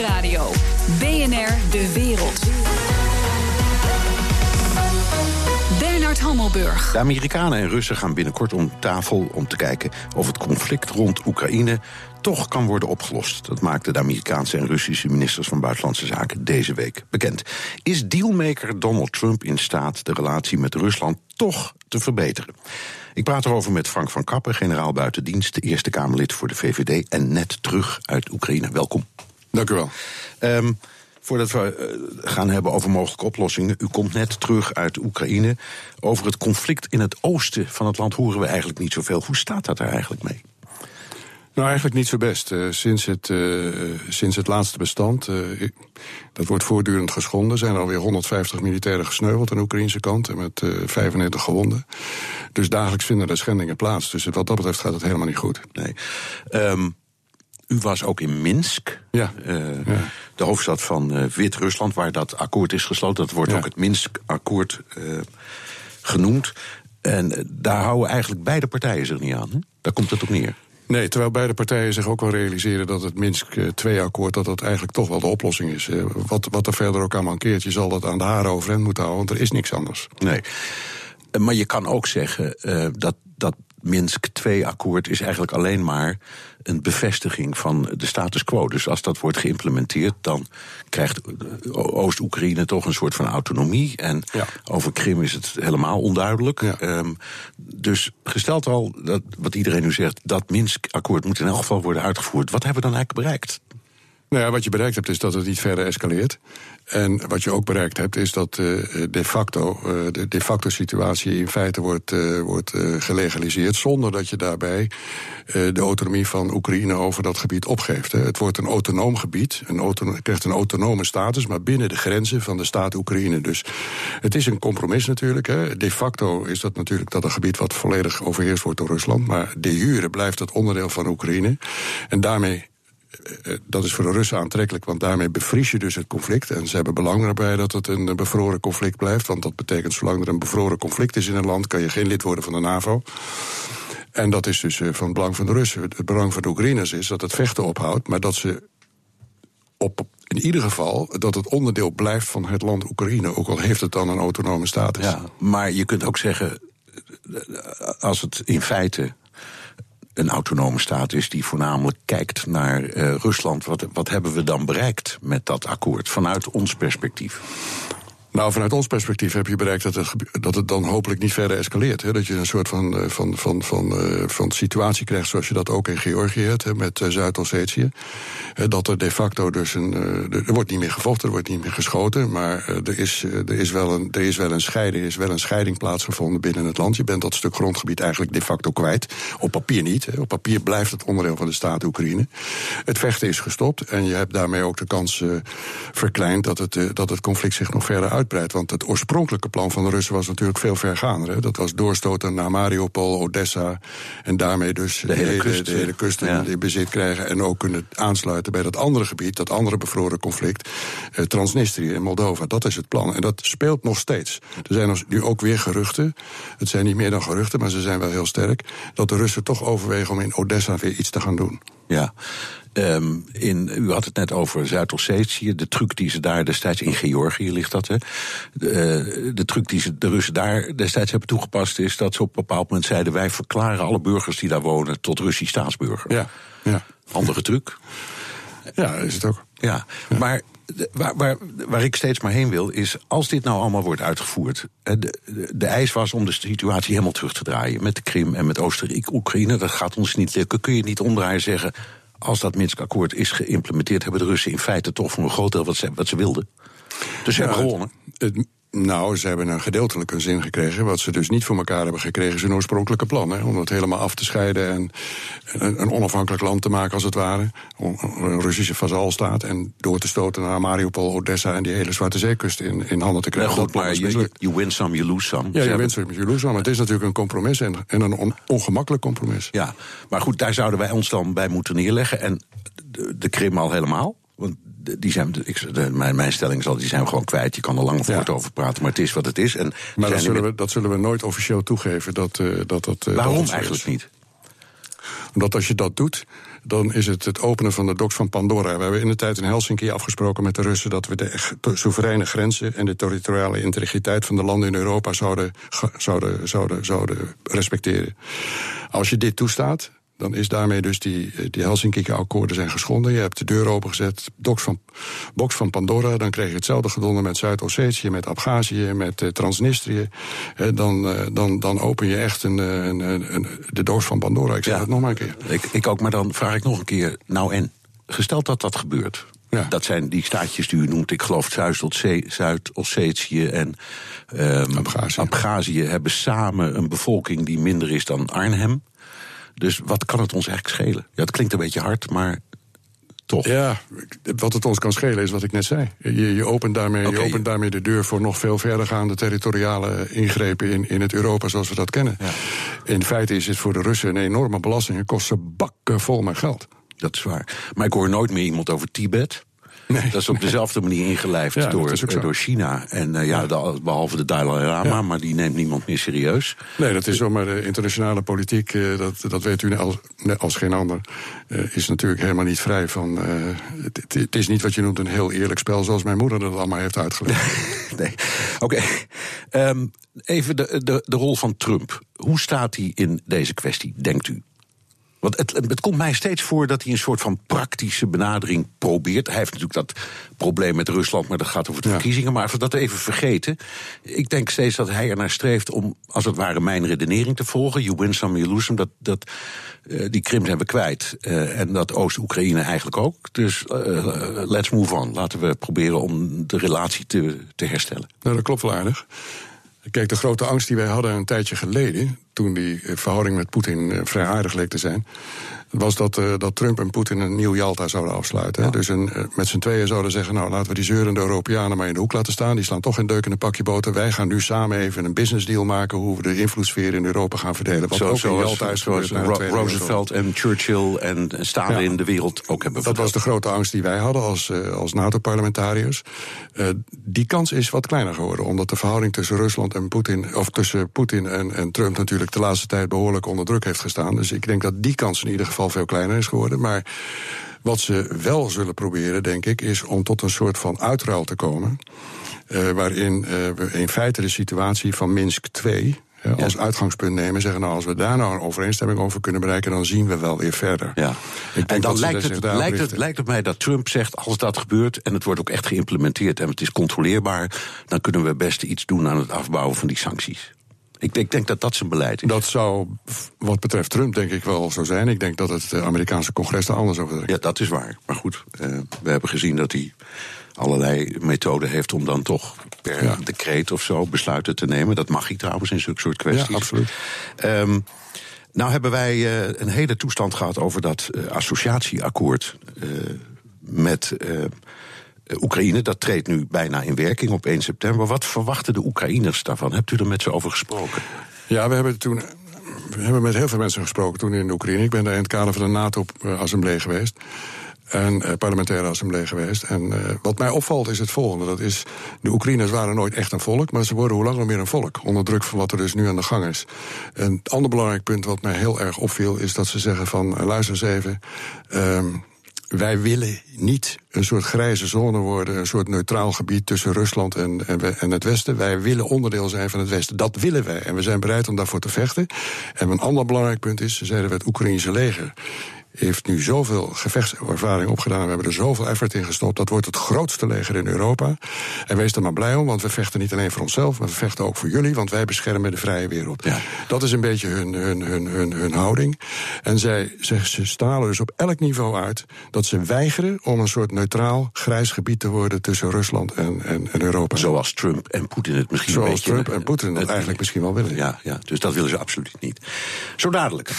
Nieuwsradio. BNR De Wereld. Bernard Hammelburg. De Amerikanen en Russen gaan binnenkort om tafel om te kijken of het conflict rond Oekraïne toch kan worden opgelost. Dat maakten de Amerikaanse en Russische ministers van Buitenlandse Zaken deze week bekend. Is dealmaker Donald Trump in staat de relatie met Rusland toch te verbeteren? Ik praat erover met Frank van Kappen, generaal buitendienst, Eerste Kamerlid voor de VVD en net terug uit Oekraïne. Welkom. Dank u wel. Um, voordat we uh, gaan hebben over mogelijke oplossingen. U komt net terug uit Oekraïne. Over het conflict in het oosten van het land horen we eigenlijk niet zoveel. Hoe staat dat er eigenlijk mee? Nou, eigenlijk niet zo best. Uh, sinds, het, uh, sinds het laatste bestand, uh, dat wordt voortdurend geschonden, zijn er alweer 150 militairen gesneuveld aan de Oekraïnse kant en met 95 gewonden. Dus dagelijks vinden er schendingen plaats. Dus wat dat betreft gaat het helemaal niet goed. Nee. Um, u was ook in Minsk, ja. ja. de hoofdstad van Wit-Rusland, waar dat akkoord is gesloten. Dat wordt ja. ook het Minsk-akkoord genoemd. En daar houden eigenlijk beide partijen zich niet aan. Hè? Daar komt het op neer. Nee, terwijl beide partijen zich ook wel realiseren dat het Minsk 2-akkoord dat dat eigenlijk toch wel de oplossing is. Wat, wat er verder ook aan mankeert, je zal dat aan de haren overeind moeten houden, want er is niks anders. Nee. Maar je kan ook zeggen dat, dat Minsk 2-akkoord is eigenlijk alleen maar een bevestiging van de status quo. Dus als dat wordt geïmplementeerd, dan krijgt Oost-Oekraïne toch een soort van autonomie. En ja. over Krim is het helemaal onduidelijk. Ja. Um, dus gesteld al, dat, wat iedereen nu zegt, dat Minsk-akkoord moet in elk geval worden uitgevoerd. Wat hebben we dan eigenlijk bereikt? Nou ja, wat je bereikt hebt is dat het niet verder escaleert. En wat je ook bereikt hebt is dat uh, de facto uh, de de facto situatie in feite wordt, uh, wordt gelegaliseerd zonder dat je daarbij de autonomie van Oekraïne over dat gebied opgeeft. Het wordt een autonoom gebied, een krijgt een autonome status, maar binnen de grenzen van de staat Oekraïne. Dus het is een compromis natuurlijk. Hè. De facto is dat natuurlijk dat een gebied wat volledig overheerst wordt door Rusland, maar de jure blijft het onderdeel van Oekraïne. En daarmee dat is voor de Russen aantrekkelijk, want daarmee bevries je dus het conflict. En ze hebben belang erbij dat het een bevroren conflict blijft. Want dat betekent, zolang er een bevroren conflict is in een land, kan je geen lid worden van de NAVO. En dat is dus van het belang van de Russen. Het belang van de Oekraïners is dat het vechten ophoudt, maar dat ze op, in ieder geval dat het onderdeel blijft van het land Oekraïne, ook al heeft het dan een autonome status. Ja, maar je kunt ook zeggen, als het in feite een autonome staat is die voornamelijk kijkt naar uh, Rusland. Wat, wat hebben we dan bereikt met dat akkoord vanuit ons perspectief? Nou, vanuit ons perspectief heb je bereikt dat het, dat het dan hopelijk niet verder escaleert. Hè? Dat je een soort van, eh, van, van, van, uh, van situatie krijgt zoals je dat ook in Georgië hebt, hè, met uh, Zuid-Ossetië. Dat er de facto dus een. er wordt niet meer gevochten, er wordt niet meer geschoten, maar er, is, er, is wel een, er is wel een scheiding, er is wel een scheiding plaatsgevonden binnen het land. Je bent dat stuk grondgebied eigenlijk de facto kwijt. Op papier niet. Hè. Op papier blijft het onderdeel van de staat Oekraïne. Het vechten is gestopt en je hebt daarmee ook de kans verkleind dat het, dat het conflict zich nog verder uitbreidt. Want het oorspronkelijke plan van de Russen was natuurlijk veel vergaander. Dat was doorstoten naar Mariupol, Odessa. En daarmee dus de hele kust, de hele kust ja. in bezit krijgen. En ook kunnen aansluiten bij dat andere gebied, dat andere bevroren conflict. Eh, Transnistrië in Moldova. Dat is het plan. En dat speelt nog steeds. Er zijn nu ook weer geruchten. Het zijn niet meer dan geruchten, maar ze zijn wel heel sterk. Dat de Russen toch overwegen om in Odessa weer iets te gaan doen. Ja, Um, in, u had het net over Zuid-Ossetië. De truc die ze daar destijds in Georgië ligt dat. Hè. De, uh, de truc die ze, de Russen daar destijds hebben toegepast is dat ze op een bepaald moment zeiden: wij verklaren alle burgers die daar wonen tot Russisch staatsburger. Ja, ja. Handige truc. Ja, is het ook. Ja, ja. maar Waar, waar, waar, ik steeds maar heen wil, is als dit nou allemaal wordt uitgevoerd. De, de, de eis was om de situatie helemaal terug te draaien. Met de Krim en met Oost-Oekraïne. Dat gaat ons niet lukken. Kun je niet omdraaien zeggen als dat Minsk-akkoord is geïmplementeerd, hebben de Russen in feite toch voor een groot deel wat ze, wat ze wilden. Dus ze ja, hebben gewonnen. Het, nou, ze hebben een gedeeltelijk een zin gekregen. Wat ze dus niet voor elkaar hebben gekregen, is hun oorspronkelijke plan. Hè, om het helemaal af te scheiden en een, onafhankelijk land te maken, als het ware. Een Russische vazalstaat. En door te stoten naar Mariupol, Odessa en die hele Zwarte Zeekust in, in handen te krijgen. Ja, goed, maar you, you win some, you lose some. Ja, je win some, you lose some. Het is natuurlijk een compromis en, en een on, ongemakkelijk compromis. Ja, maar goed, daar zouden wij ons dan bij moeten neerleggen. En de, de Krim al helemaal. Want die zijn, ik, de, mijn, mijn stelling is al, die zijn we gewoon kwijt. Je kan er lang voort ja. over praten, maar het is wat het is. En maar dat zullen, we, dat zullen we nooit officieel toegeven. Dat, uh, dat, dat, Waarom dat eigenlijk niet? Omdat als je dat doet, dan is het het openen van de doks van Pandora. We hebben in de tijd in Helsinki afgesproken met de Russen dat we de soevereine grenzen en de territoriale integriteit van de landen in Europa zouden, zouden, zouden, zouden respecteren. Als je dit toestaat, dan is daarmee dus die, eh, die Helsinki-akkoorden zijn geschonden. Je hebt de deur opengezet, box van, box van Pandora. Dan krijg je hetzelfde gedonder met Zuid-Ossetië, met Abhazie, met uh, Transnistrië. Dan, uh, dan, dan open je echt een, een, een, de doos van Pandora. Ik zeg het nog maar een keer. Ik, ik ook, maar dan vraag ik nog een keer. Nou en, gesteld dat dat gebeurt. Ja. Dat zijn die staatjes die u noemt. Ik geloof Zuid-Ossetië en um, hebben samen een bevolking die minder is dan Arnhem. Dus wat kan het ons eigenlijk schelen? Ja, het klinkt een beetje hard, maar toch. Ja, wat het ons kan schelen is wat ik net zei. Je, je, opent, daarmee, je opent daarmee de deur voor nog veel verdergaande territoriale ingrepen in, in het Europa zoals we dat kennen. Ja. In feite is het voor de Russen een enorme belasting en kost ze bakken vol met geld. Dat is waar. Maar ik hoor nooit meer iemand over Tibet. Nee, dat is op dezelfde manier ingelijfd door, eh, door China. En uh, ja, behalve de Dalai Lama, maar die neemt niemand meer serieus. Nee, dat is zo, maar de internationale politiek, uh, dat, dat weet u als, als geen ander, is natuurlijk helemaal niet vrij van. Het, het, is niet wat je noemt een heel eerlijk spel, zoals mijn moeder dat allemaal heeft uitgelegd. nee, oké. Okay. Um, even de, de, de rol van Trump. Hoe staat hij in deze kwestie, denkt u? Want het, het, komt mij steeds voor dat hij een soort van praktische benadering probeert. Hij heeft natuurlijk dat probleem met Rusland, maar dat gaat over de verkiezingen. Maar dat even vergeten. Ik denk steeds dat hij er naar streeft om, als het ware, mijn redenering te volgen. You win some, you lose some. Dat, dat, uh, die Krim zijn we kwijt. Uh, en dat Oost-Oekraïne eigenlijk ook. Dus uh, let's move on. Laten we proberen om de relatie te, te herstellen. Nou, dat klopt wel aardig. Kijk, de grote angst die wij hadden een tijdje geleden, toen die verhouding met Poetin vrij aardig leek te zijn, was dat, uh, dat Trump en Poetin een nieuw Jalta zouden afsluiten. Dus een, uh, met z'n tweeën zouden zeggen: Nou, laten we die zeurende Europeanen maar in de hoek laten staan. Die slaan toch geen deuk in een pakje boter. Wij gaan nu samen even een business deal maken hoe we de invloedssfeer in Europa gaan verdelen. Wat Zo, ook zoals, Jalta is zoals Ro Roosevelt en Churchill en Stalin in de wereld ook hebben Dat was de grote angst die wij hadden als, uh, als NATO-parlementariërs. die kans is wat kleiner geworden, omdat de verhouding tussen Rusland en Poetin, of tussen Poetin en, en Trump natuurlijk de laatste tijd behoorlijk onder druk heeft gestaan. Dus ik denk dat die kans in ieder geval veel kleiner is geworden. Maar wat ze wel zullen proberen, denk ik, is om tot een soort van uitruil te komen. Uh, waarin uh, we in feite de situatie van Minsk 2 uh, als uitgangspunt nemen. Zeggen, nou, als we daar nou een overeenstemming over kunnen bereiken, dan zien we wel weer verder. Ja. en dan lijkt het, lijkt, het, lijkt het mij dat Trump zegt: als dat gebeurt en het wordt ook echt geïmplementeerd en het is controleerbaar, dan kunnen we best iets doen aan het afbouwen van die sancties. Ik denk, denk, dat dat zijn beleid is. Dat zou, wat betreft Trump, denk ik wel zo zijn. Ik denk dat het Amerikaanse congres er anders over denkt. Ja, dat is waar. Maar goed, uh, we hebben gezien dat hij allerlei methoden heeft om dan toch per ja. decreet of zo besluiten te nemen. Dat mag hij trouwens in zulke soort kwesties. Ja, absoluut. Um, nou hebben wij uh, een hele toestand gehad over dat uh, associatieakkoord met Oekraïne, dat treedt nu bijna in werking op 1 september. Wat verwachten de Oekraïners daarvan? Hebt u er met ze over gesproken? Ja, we hebben toen. We hebben met heel veel mensen gesproken toen in Oekraïne. Ik ben daar in het kader van de NATO-assemblee geweest. En uh, parlementaire assemblee geweest. En uh, wat mij opvalt is het volgende. Dat is, de Oekraïners waren nooit echt een volk, maar ze worden hoe langer meer een volk. Onder druk van wat er dus nu aan de gang is. Een ander belangrijk punt wat mij heel erg opviel, is dat ze zeggen van, uh, luister eens even. Um, wij willen niet een soort grijze zone worden, een soort neutraal gebied tussen Rusland en, en, het Westen. Wij willen onderdeel zijn van het Westen. Dat willen wij en we zijn bereid om daarvoor te vechten. En een ander belangrijk punt is, ze zeiden we het Oekraïnse leger heeft nu zoveel gevechtservaring opgedaan. We hebben er zoveel effort in gestopt. Dat wordt het grootste leger in Europa. En wees er maar blij om, want we vechten niet alleen voor onszelf, maar we vechten ook voor jullie, want wij beschermen de vrije wereld. Ja. Dat is een beetje hun, hun, hun, hun, hun houding. En zij, ze, ze stralen dus op elk niveau uit dat ze weigeren om een soort neutraal grijs gebied te worden tussen Rusland en, en, en Europa. Zoals Trump en Poetin het misschien Zoals een beetje... Trump en Poetin het eigenlijk misschien wel willen. Ja, ja, dus dat willen ze absoluut niet. Zo dadelijk.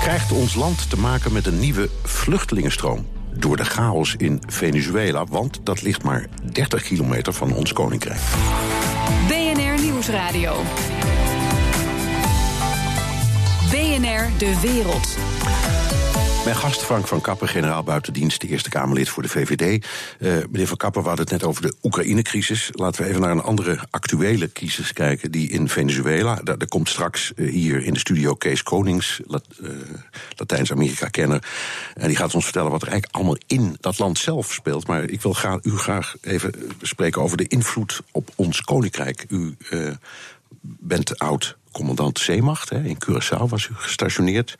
Krijgt ons land te maken met een nieuwe vluchtelingenstroom door de chaos in Venezuela, want dat ligt maar 30 kilometer van ons koninkrijk. BNR Nieuwsradio. BNR De Wereld. Mijn gast Frank van Kappen, generaal buitendienst, Eerste Kamerlid voor de VVD. Eh, meneer van Kappen, we hadden het net over de Oekraïne-crisis. Laten we even naar een andere actuele crisis kijken, die in Venezuela. Er komt straks uh, hier in de studio Kees Konings, uh, Latijns-Amerika-kenner. En die gaat ons vertellen wat er eigenlijk allemaal in dat land zelf speelt. Maar ik wil u graag even spreken over de invloed op ons koninkrijk. U bent oud commandant Zeemacht. Hè. In Curaçao was u gestationeerd.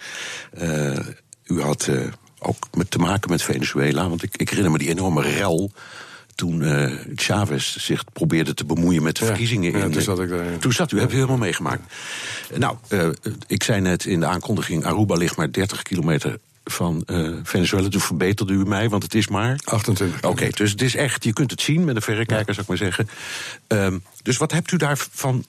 U had uh, ook met te maken met Venezuela. Want ik, ik herinner me die enorme rel toen uh, Chavez zich probeerde te bemoeien met de verkiezingen. Ja, in, toen zat ik daar. Toen zat u, hebt u helemaal meegemaakt. Nou, uh, ik zei net in de aankondiging... Aruba ligt maar 30 kilometer van uh, Venezuela. Toen verbeterde u mij, want het is maar... 28. Oké, okay, dus het is echt, je kunt het zien met een verrekijker, zou ik maar zeggen. Um, dus wat hebt u daarvan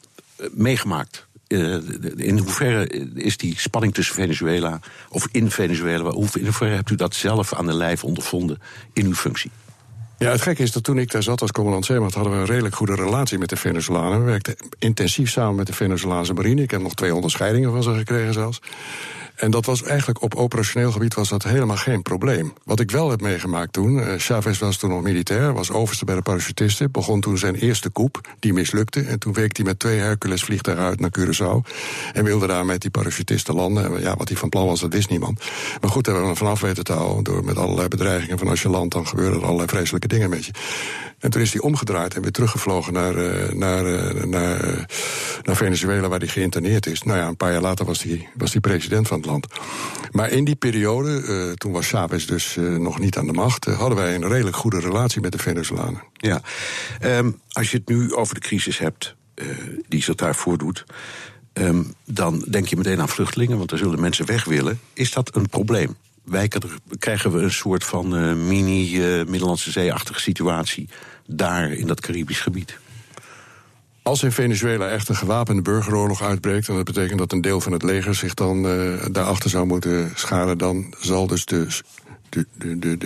meegemaakt? Uh, in hoeverre is die spanning tussen Venezuela, of in Venezuela, in hoeverre hebt u dat zelf aan de lijf ondervonden in uw functie? Ja, het gekke is dat toen ik daar zat als commandant Zeeman... hadden we een redelijk goede relatie met de Venezolanen. We werkten intensief samen met de Venezolaanse marine. Ik heb nog twee onderscheidingen van ze gekregen zelfs. En dat was eigenlijk op operationeel gebied was dat helemaal geen probleem. Wat ik wel heb meegemaakt toen, uh, Chavez was toen nog militair, was overste bij de parachutisten, begon toen zijn eerste coup, die mislukte. En toen week hij met twee Hercules vliegtuigen uit naar Curaçao. En wilde daar met die parachutisten landen. En ja, wat hij van plan was, dat wist niemand. Maar goed, hebben we vanaf weten te houden, door met allerlei bedreigingen van als je landt, dan gebeuren er allerlei vreselijke dingen met je. En toen is hij omgedraaid en weer teruggevlogen naar, uh, naar, naar, uh, naar Venezuela, waar hij geïnterneerd is. Nou ja, een paar jaar later was hij, was president van het land. Maar in die periode, toen was Chavez dus nog niet aan de macht, hadden wij een redelijk goede relatie met de Venezolanen. Ja, um, als je het nu over de crisis hebt die zich daar voordoet. Um, dan denk je meteen aan vluchtelingen, want er zullen mensen weg willen. Is dat een probleem? Wijken krijgen we een soort van uh, mini-Middellandse uh, Zee-achtige situatie daar in dat Caribisch gebied. Als in Venezuela echt een gewapende burgeroorlog uitbreekt, en dat betekent dat een deel van het leger zich dan uh, daarachter zou moeten scharen, dan zal dus de, de, de, de,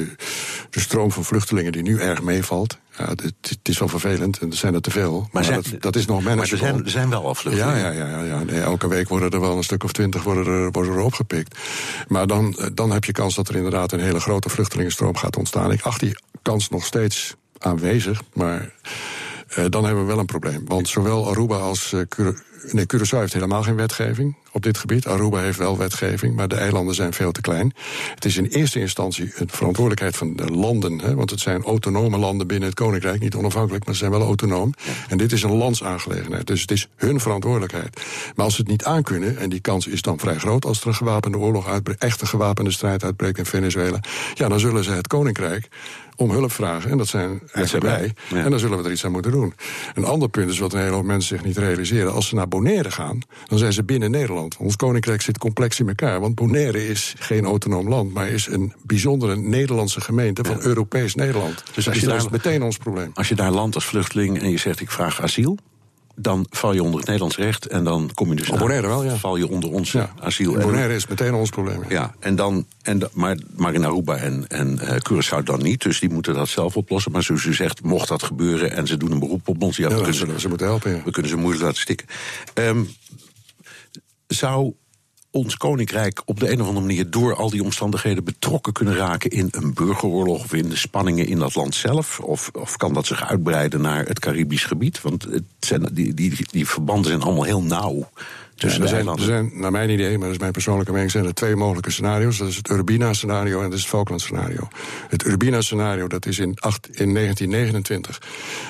de, stroom van vluchtelingen die nu erg meevalt. Ja, het, het is wel vervelend en er zijn er te veel. Maar, maar zijn, dat, dat, is nog manageable. Maar er zijn, er zijn wel al vluchtelingen. Ja, ja, ja, ja. Nee, elke week worden er wel een stuk of twintig worden er, worden er opgepikt. Maar dan, dan heb je kans dat er inderdaad een hele grote vluchtelingenstroom gaat ontstaan. Ik acht die kans nog steeds aanwezig, maar uh, dan hebben we wel een probleem. Want zowel Aruba als uh, Nee, Curaçao heeft helemaal geen wetgeving op dit gebied. Aruba heeft wel wetgeving, maar de eilanden zijn veel te klein. Het is in eerste instantie een verantwoordelijkheid van de landen. Hè, want het zijn autonome landen binnen het Koninkrijk. Niet onafhankelijk, maar ze zijn wel autonoom. En dit is een landsaangelegenheid. Dus het is hun verantwoordelijkheid. Maar als ze het niet aankunnen, en die kans is dan vrij groot... als er een gewapende oorlog uitbreekt, echt een gewapende strijd uitbreekt in Venezuela... ja, dan zullen ze het Koninkrijk om hulp vragen. En dat zijn eigenlijk wij. En dan zullen we er iets aan moeten doen. Een ander punt is wat een hele hoop mensen zich niet realiseren. Als ze naar Bonaire gaan, dan zijn ze binnen Nederland. Ons koninkrijk zit complex in elkaar. Want Bonaire is geen autonoom land, maar is een bijzondere Nederlandse gemeente van Europees Nederland. Dus, als je daar, is meteen ons probleem. Als je daar landt als vluchteling en je zegt ik vraag asiel, dan val je onder het Nederlands recht en dan kom je dus Op Bonaire wel, ja. val je onder ons ja. asiel. Bonaire is meteen ons probleem. Ja, en dan, en, maar, maar in Aruba en, en uh, Curaçao dan niet, dus die moeten dat zelf oplossen. Maar zoals u zegt, mocht dat gebeuren en ze doen een beroep op ons, ja, ja we, kunnen ze, ze moeten helpen. Ja. we kunnen ze moeilijk laten stikken. Um, zou ons koninkrijk op de een of andere manier door al die omstandigheden betrokken kunnen raken in een burgeroorlog of in de spanningen in dat land zelf? Of, of kan dat zich uitbreiden naar het Caribisch gebied? Want het zijn, die, die, die verbanden zijn allemaal heel nauw. Ja, er, zijn, er zijn, naar mijn idee, maar dat is mijn persoonlijke mening, zijn er twee mogelijke scenario's. Dat is het Urbina-scenario en dat is het Falkland-scenario. Het Urbina-scenario, dat is in, acht, in 1929,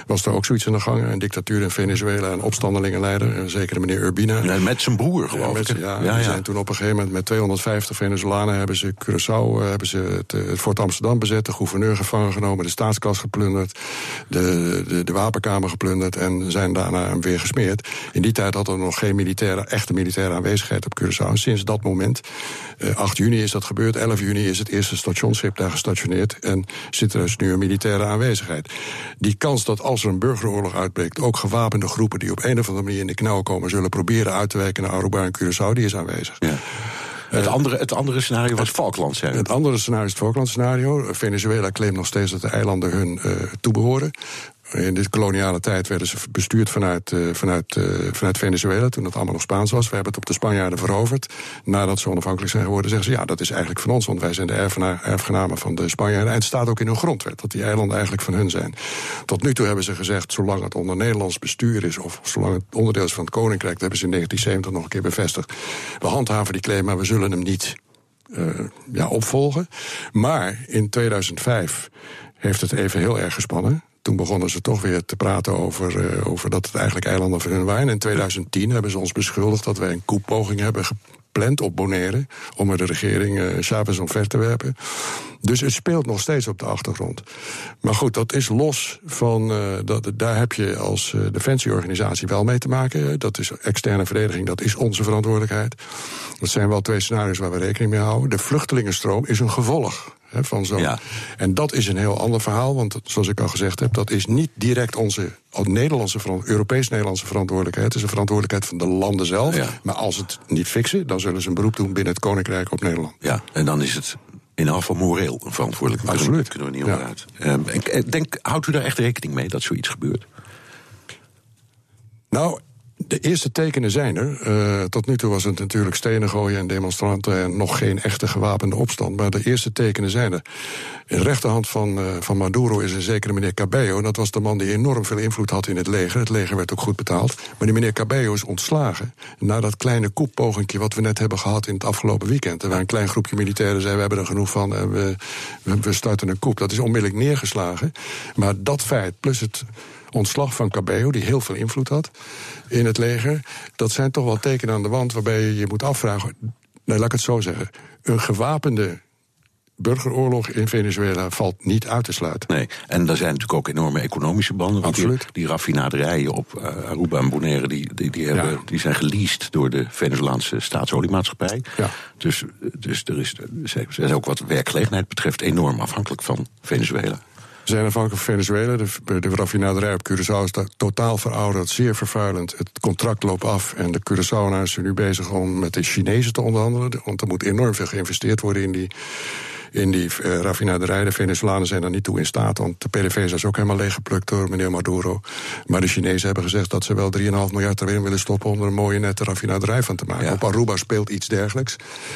was er ook zoiets aan de gang. Een dictatuur in Venezuela, een opstandelingenleider, een zekere meneer Urbina. Nee, met zijn broer, geloof ik. Ja, ja, die zijn toen op een gegeven moment met 250 Venezolanen hebben ze Curaçao, eh, hebben ze het, het Fort Amsterdam bezet, de gouverneur gevangen genomen, de staatskas geplunderd, de, de, de wapenkamer geplunderd en zijn daarna weer gesmeerd. In die tijd had er nog geen militaire echte militaire aanwezigheid op Curaçao. Sinds dat moment, uh, 8 juni is dat gebeurd, 11 juni is het eerste stationsschip daar gestationeerd en zit er dus nu een militaire aanwezigheid. Die kans dat als er een burgeroorlog uitbreekt, ook gewapende groepen die op een of andere manier in de knauw komen, zullen proberen uit te wijken naar Aruba en Curaçao, die is aanwezig. Ja. Het andere, het andere scenario was Falkland, zijn. Het andere scenario is het Falkland scenario. Venezuela claimt nog steeds dat de eilanden hun uh, toebehoren. In dit koloniale tijd werden ze bestuurd vanuit, uh, vanuit, uh, vanuit Venezuela, toen het allemaal nog Spaans was. We hebben het op de Spanjaarden veroverd. Nadat ze onafhankelijk zijn geworden, zeggen ze ja, dat is eigenlijk van ons, want wij zijn de erfgenamen van de Spanjaarden. En het staat ook in hun grondwet dat die eilanden eigenlijk van hun zijn. Tot nu toe hebben ze gezegd, zolang het onder Nederlands bestuur is, of zolang het onderdeel is van het Koninkrijk, dat hebben ze in 1970 nog een keer bevestigd. We handhaven die claim, maar we zullen hem niet uh, ja, opvolgen. Maar in 2005 heeft het even heel erg gespannen. Toen begonnen ze toch weer te praten over, uh, over dat het eigenlijk eilanden van hun waren. In 2010 hebben ze ons beschuldigd dat wij een koepoging hebben gepland op Bonaire... om er de regering uh, Chavez omver te werpen. Dus het speelt nog steeds op de achtergrond. Maar goed, dat is los van. Uh, dat, daar heb je als defensieorganisatie wel mee te maken. Dat is externe verdediging, dat is onze verantwoordelijkheid. Dat zijn wel twee scenario's waar we rekening mee houden. De vluchtelingenstroom is een gevolg van zo. Ja. En dat is een heel ander verhaal, want zoals ik al gezegd heb, dat is niet direct onze Nederlandse, Europees-Nederlandse verantwoordelijkheid. Het is een verantwoordelijkheid van de landen zelf. Ja. Maar als het niet fixen, dan zullen ze een beroep doen binnen het Koninkrijk op Nederland. Ja, en dan is het in geval moreel een verantwoordelijkheid. Absoluut. Kunnen we niet onderuit. Ja. Um, denk, houdt u daar echt rekening mee dat zoiets gebeurt? Nou, de eerste tekenen zijn er. Uh, tot nu toe was het natuurlijk stenen gooien en demonstranten en nog geen echte gewapende opstand. Maar de eerste tekenen zijn er. In de rechterhand van, uh, van Maduro is een zekere meneer Cabello. Dat was de man die enorm veel invloed had in het leger. Het leger werd ook goed betaald. Maar die meneer Cabello is ontslagen. Na dat kleine koeppogingje wat we net hebben gehad in het afgelopen weekend. Er een klein groepje militairen zei: we hebben er genoeg van en we, we starten een koep. Dat is onmiddellijk neergeslagen. Maar dat feit, plus het ontslag van Cabello, die heel veel invloed had in het leger. Dat zijn toch wel tekenen aan de wand waarbij je je moet afvragen. Nee, laat ik het zo zeggen. Een gewapende burgeroorlog in Venezuela valt niet uit te sluiten. Nee, en er zijn natuurlijk ook enorme economische banden. Absoluut. Die, die raffinaderijen op uh, Aruba en Bonaire... Die, die, die, hebben, ja. die zijn geleased door de Venezolaanse staatsoliemaatschappij. Ja. Dus, dus er is, ze zijn ook wat werkgelegenheid betreft... enorm afhankelijk van Venezuela. Zijn afhankelijk van Venezuela. De, de raffinaderij op Curaçao is totaal verouderd, zeer vervuilend. Het contract loopt af en de Curaçaoënaars zijn nu bezig om met de Chinezen te onderhandelen. Want er moet enorm veel geïnvesteerd worden in die in die uh, raffinaderij. De Venezolanen zijn daar niet toe in staat, want de PDVSA is ook helemaal leeggeplukt door meneer Maduro. Maar de Chinezen hebben gezegd dat ze wel 3,5 miljard erin willen stoppen om er een mooie nette raffinaderij van te maken. Ja. Op Aruba speelt iets dergelijks.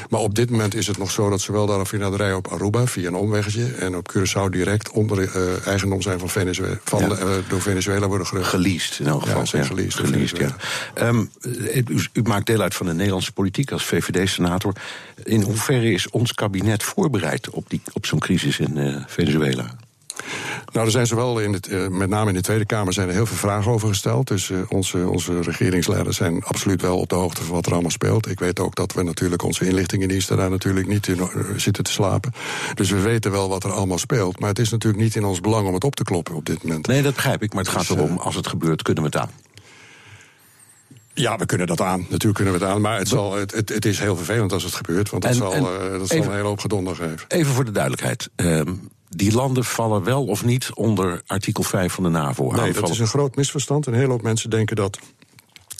Maar op dit moment is het nog zo dat zowel de raffinaderij op Aruba via een omweggetje en op Curaçao direct onder uh, eigendom zijn van Venezuela, van, ja. uh, door Venezuela worden gerust. Geleased in elk geval. Ja, zijn geleased. geleased ja. Um, u, u, maakt deel uit van de Nederlandse politiek als VVD-senator. In hoeverre is ons kabinet voorbereid op, die, op zo'n crisis in uh, Venezuela? Nou, er zijn zowel in het, uh, met name in de Tweede Kamer zijn er heel veel vragen over gesteld. Dus uh, onze, onze regeringsleiders zijn absoluut wel op de hoogte van wat er allemaal speelt. Ik weet ook dat we natuurlijk onze inlichtingendiensten daar natuurlijk niet in zitten te slapen. Dus we weten wel wat er allemaal speelt. Maar het is natuurlijk niet in ons belang om het op te kloppen op dit moment. Nee, dat begrijp ik. Maar het gaat dus, erom, als het gebeurt, kunnen we het aan. Ja, we kunnen dat aan. Natuurlijk kunnen we het aan. Maar het, zal, het, het, het is heel vervelend als het gebeurt. Want dat en, zal, en uh, dat zal een hele hoop gedonder geven. Even voor de duidelijkheid. Um, die landen vallen wel of niet onder artikel 5 van de NAVO? Nee, dat is een groot misverstand. Een hele hoop mensen denken dat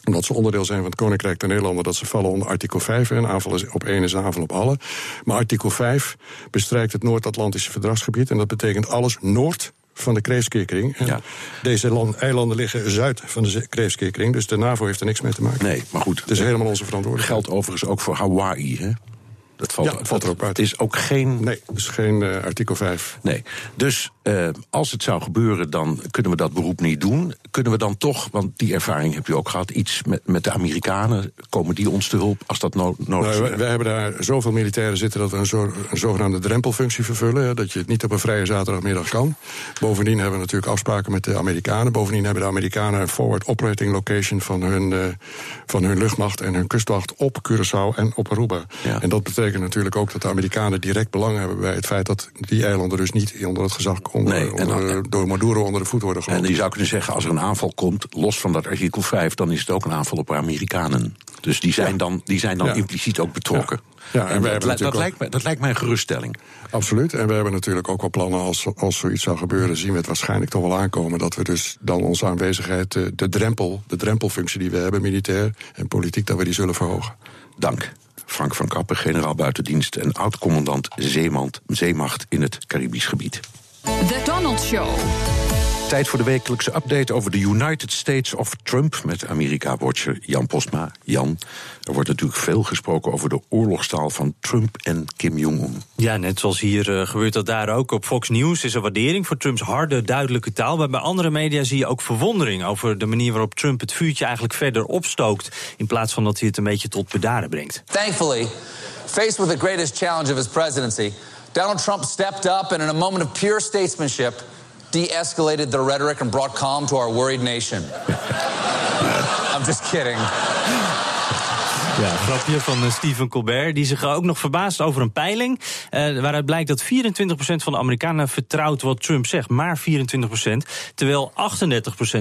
omdat ze onderdeel zijn van het Koninkrijk der Nederlanden, dat ze vallen onder artikel 5. En aanval op één is een aanval op alle. Maar artikel 5 bestrijkt het Noord-Atlantische verdragsgebied. En dat betekent alles noord van de Kreefskeerkring. Ja. Deze land, eilanden liggen zuid van de Kreefskeerkring, dus de NAVO heeft er niks mee te maken. Nee, maar goed. Het is helemaal onze verantwoordelijkheid. Geldt overigens ook voor Hawaii, hè? Dat valt, ja, valt er ook uit. Het is ook geen. Nee, het is geen uh, artikel 5. Nee. Dus uh, als het zou gebeuren, dan kunnen we dat beroep niet doen. Kunnen we dan toch, want die ervaring heb je ook gehad, iets met, met de Amerikanen? Komen die ons te hulp als dat no nodig is? Nou, we, we, hebben daar zoveel militairen zitten dat we een, zo, een zogenaamde drempelfunctie vervullen. Hè, dat je het niet op een vrije zaterdagmiddag kan. Bovendien hebben we natuurlijk afspraken met de Amerikanen. Bovendien hebben de Amerikanen een forward operating location van hun, uh, van hun luchtmacht en hun kustwacht op Curaçao en op Aruba. Ja. En dat betekent natuurlijk ook dat de Amerikanen direct belang hebben bij het feit dat die eilanden dus niet onder het gezag onder, nee, onder, dan, door Maduro onder de voet worden gelopen. En je zou kunnen zeggen, als er een aanval komt, los van dat artikel 5, dan is het ook een aanval op Amerikanen. Dus die zijn ja. dan, die zijn dan ja. impliciet ook betrokken. Ja, en, en wij dat, dat, ook... lijkt mij, dat lijkt mij een geruststelling. Absoluut. En we hebben natuurlijk ook wel plannen als, als zoiets zou gebeuren, zien we het waarschijnlijk toch wel aankomen. Dat we dus dan onze aanwezigheid, de drempel, de drempelfunctie die we hebben, militair en politiek, dat we die zullen verhogen. Dank. Frank van Kappen, generaal buitendienst en oud-commandant Zeemacht in het Caribisch gebied. The Donald Show. Tijd voor de wekelijkse update over de United States of Trump met Amerika-watcher Jan Postma. Jan, er wordt natuurlijk veel gesproken over de oorlogstaal van Trump en Kim Jong-un. Ja, net zoals hier uh, gebeurt dat daar ook. Op Fox News is er waardering voor Trumps harde, duidelijke taal. Maar bij andere media zie je ook verwondering over de manier waarop Trump het vuurtje eigenlijk verder opstookt. In plaats van dat hij het een beetje tot bedaren brengt. Thankfully, faced with the greatest challenge of his presidency, Donald Trump stepped up and in a moment of pure statesmanship de-escalated the rhetoric and brought calm to our worried nation. I'm just kidding. Ja, grapje van uh, Stephen Colbert. Die zich ook nog verbaast over een peiling. Uh, waaruit blijkt dat 24% van de Amerikanen vertrouwt wat Trump zegt. Maar 24%. Terwijl 38%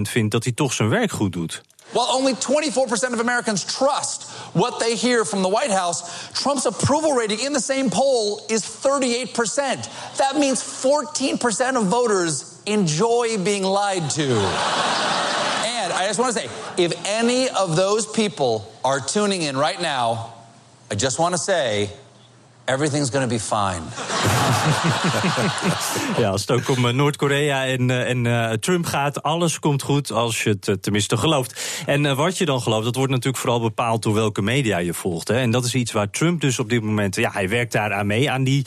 vindt dat hij toch zijn werk goed doet. While only 24% of Americans trust what they hear from the White House, Trump's approval rating in the same poll is 38%. That means 14% of voters enjoy being lied to. and I just want to say if any of those people are tuning in right now, I just want to say everything's going to be fine. ja, als het ook om eh, Noord-Korea en, eh, en uh, Trump gaat, alles komt goed als je het tenminste gelooft. En uh, wat je dan gelooft, dat wordt natuurlijk vooral bepaald door welke media je volgt. Hè. En dat is iets waar Trump dus op dit moment, ja, hij werkt daar aan mee, aan die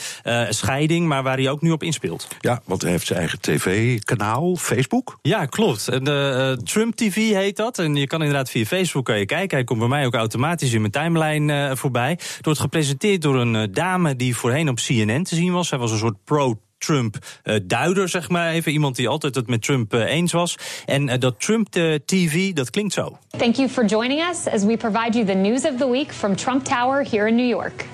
scheiding, maar waar hij ook nu op inspeelt. Ja, want hij heeft zijn eigen tv-kanaal, Facebook. Ja, klopt. En, Trump TV heet dat. En je kan inderdaad via Facebook kan je kijken. Hij komt bij mij ook automatisch in mijn timeline voorbij. Het wordt gepresenteerd door een dame die voorheen op CNN te zien was. Hij was een soort pro Trump-duider, uh, zeg maar. Even iemand die altijd het met Trump uh, eens was. En uh, dat Trump-TV, dat klinkt zo. Thank you for joining us as we provide you the news of the week from Trump Tower here in New York.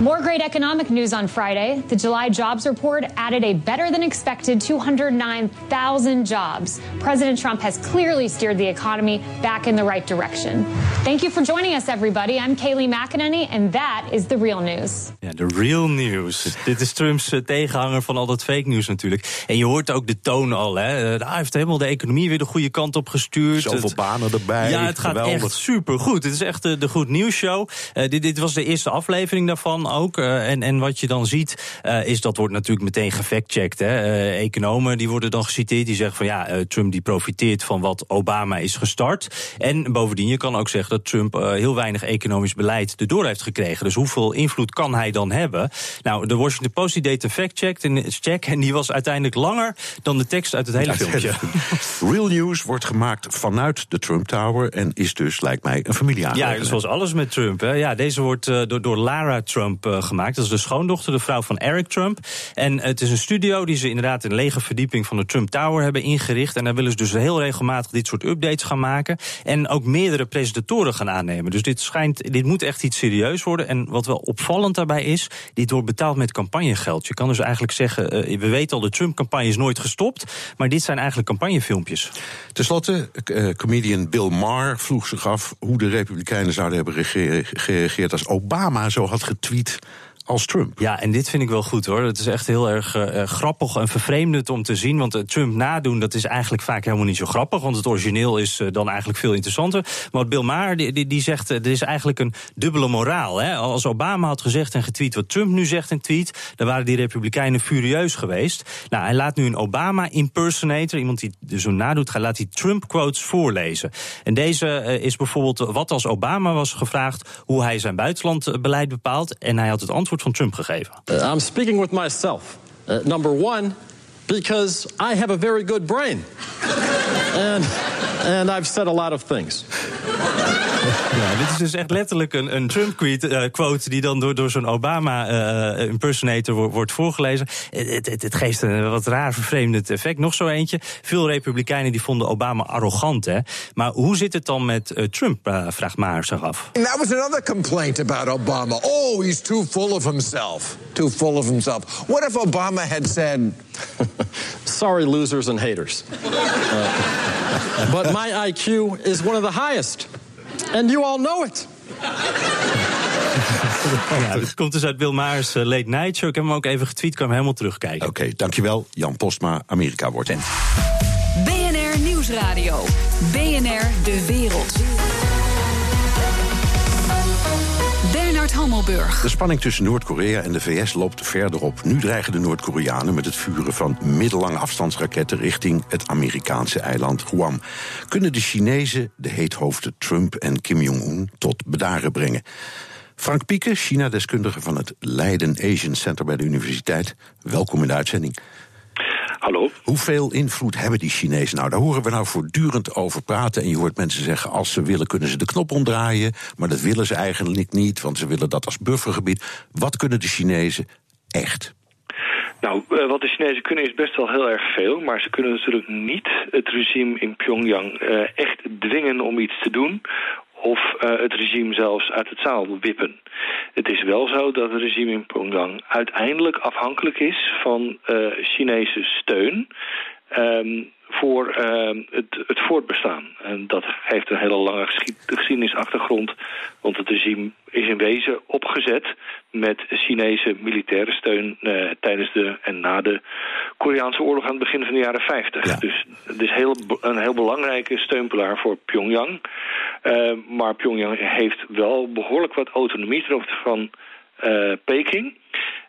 More great economic news on Friday. The July jobs report added a better than expected 209,000 jobs. President Trump has clearly steered the economy back in the right direction. Thank you for joining us, everybody. I'm Kaylee McEnany, and that is the real news. Ja, de real news. Dit is Trumps uh, tegenhanger van al dat fake news natuurlijk. En je hoort ook de toon al. Hè. Uh, hij heeft helemaal de economie weer de goede kant op gestuurd. Zoveel het, banen erbij. Ja, het gaat Geweldig. echt supergoed. Het is echt uh, de goed nieuws show. dit, dit was de eerste aflevering daarvan ook. Uh, en, en wat je dan ziet, uh, is dat wordt natuurlijk meteen gefactcheckt. Uh, economen die worden dan geciteerd, die zeggen van ja, Trump die profiteert van wat Obama is gestart. En bovendien, je kan ook zeggen dat Trump heel weinig economisch beleid erdoor heeft gekregen. Dus hoeveel invloed kan hij dan hebben? Nou, de Washington Post die deed een factcheck en, check, en die was uiteindelijk langer dan de tekst uit het hele filmpje. Real news wordt gemaakt vanuit de Trump Tower en is dus, lijkt mij, een familieaangelegenheid. Ja, zoals alles met Trump. Hè. Ja, deze wordt door, door Lara Trump uh, gemaakt. Dat is de schoondochter, de vrouw van Eric Trump. En het is een studio die ze inderdaad in de lege verdieping van de Trump Tower hebben ingericht. En daar willen ze dus heel regelmatig dit soort updates gaan maken. En ook meerdere presentatoren gaan aannemen. Dus dit schijnt, dit moet echt iets serieus worden. En wat wel opvallend daarbij is, dit wordt betaald met campagnegeld. Je kan dus eigenlijk zeggen, uh, we weten al, de Trump-campagne is nooit gestopt. Maar dit zijn eigenlijk campagnefilmpjes. Ten slotte, uh, comedian Bill Maher vroeg zich af hoe de Republikeinen zouden hebben gereageerd als Obama zo had getweet sieht, als Trump. Ja, en dit vind ik wel goed hoor. Het is echt heel erg uh, grappig en vervreemdend om te zien. Want uh, Trump nadoen, dat is eigenlijk vaak helemaal niet zo grappig. Want het origineel is dan eigenlijk veel interessanter. Maar Bill Maher die, die, zegt, er is eigenlijk een dubbele moraal. Hè? Als Obama had gezegd en getweet wat Trump nu zegt en tweet... dan waren die republikeinen furieus geweest. Nou, hij laat nu een Obama-impersonator, iemand die zo nadoet... Hij laat die Trump-quotes voorlezen. En deze is bijvoorbeeld wat als Obama was gevraagd... hoe hij zijn buitenlandbeleid bepaalt. En hij had het antwoord van Trump gegeven. Uh, I'm speaking with myself. Uh, number one, because I have a very good brain. and, and I've said a lot of things. Ja, dit is dus echt letterlijk een, een Trump-quote die dan door, door zo'n Obama-impersonator uh, wordt voorgelezen. Het, het, het, geeft een wat raar vervreemdend effect. Nog zo eentje. Veel Republikeinen die vonden Obama arrogant. Hè? Maar hoe zit het dan met uh, Trump, uh, vraagt Maar zich af. And that was another complaint about Obama. Oh, he's too full of himself. Too full of himself. What if Obama had said... Sorry, losers and haters. but my IQ is one of the highest. And you all know it. Ja, dit komt dus uit Bill Maher's uh, Late Night Show. Ik heb hem ook even getweet, kan hem helemaal terugkijken. Oké, okay, dankjewel. Jan Postma, Amerika wordt in. BNR Nieuwsradio. BNR De Wereld. De spanning tussen Noord-Korea en de VS loopt verder op. Nu dreigen de Noord-Koreanen met het vuren van middellange afstandsraketten richting het Amerikaanse eiland Guam. Kunnen de Chinezen de heethoofden Trump en Kim Jong-un tot bedaren brengen? Frank Pieke, China-deskundige van het Leiden Asian Center bij de universiteit. Welkom in de uitzending. Hallo. Hoeveel invloed hebben die Chinezen nou? Daar horen we nou voortdurend over praten. En je hoort mensen zeggen: als ze willen, kunnen ze de knop omdraaien. Maar dat willen ze eigenlijk niet, want ze willen dat als buffergebied. Wat kunnen de Chinezen echt? Nou, eh, wat de Chinezen kunnen is best wel heel erg veel. Maar ze kunnen natuurlijk niet het regime in Pyongyang uh, echt dwingen om iets te doen of uh, het regime zelfs uit het zaal wippen. Het is wel zo dat het regime in Pyongyang uiteindelijk afhankelijk is van uh, Chinese steun. Um, voor uh, het, het, voortbestaan. En dat heeft een hele lange geschiedenisachtergrond. Want het regime is in wezen opgezet met Chinese militaire steun uh, tijdens de en na de Koreaanse oorlog aan het begin van de jaren 50. Ja. Dus het is heel, een heel belangrijke steunpilaar voor Pyongyang. Uh, maar Pyongyang heeft wel behoorlijk wat autonomie ten opzichte van uh, Peking.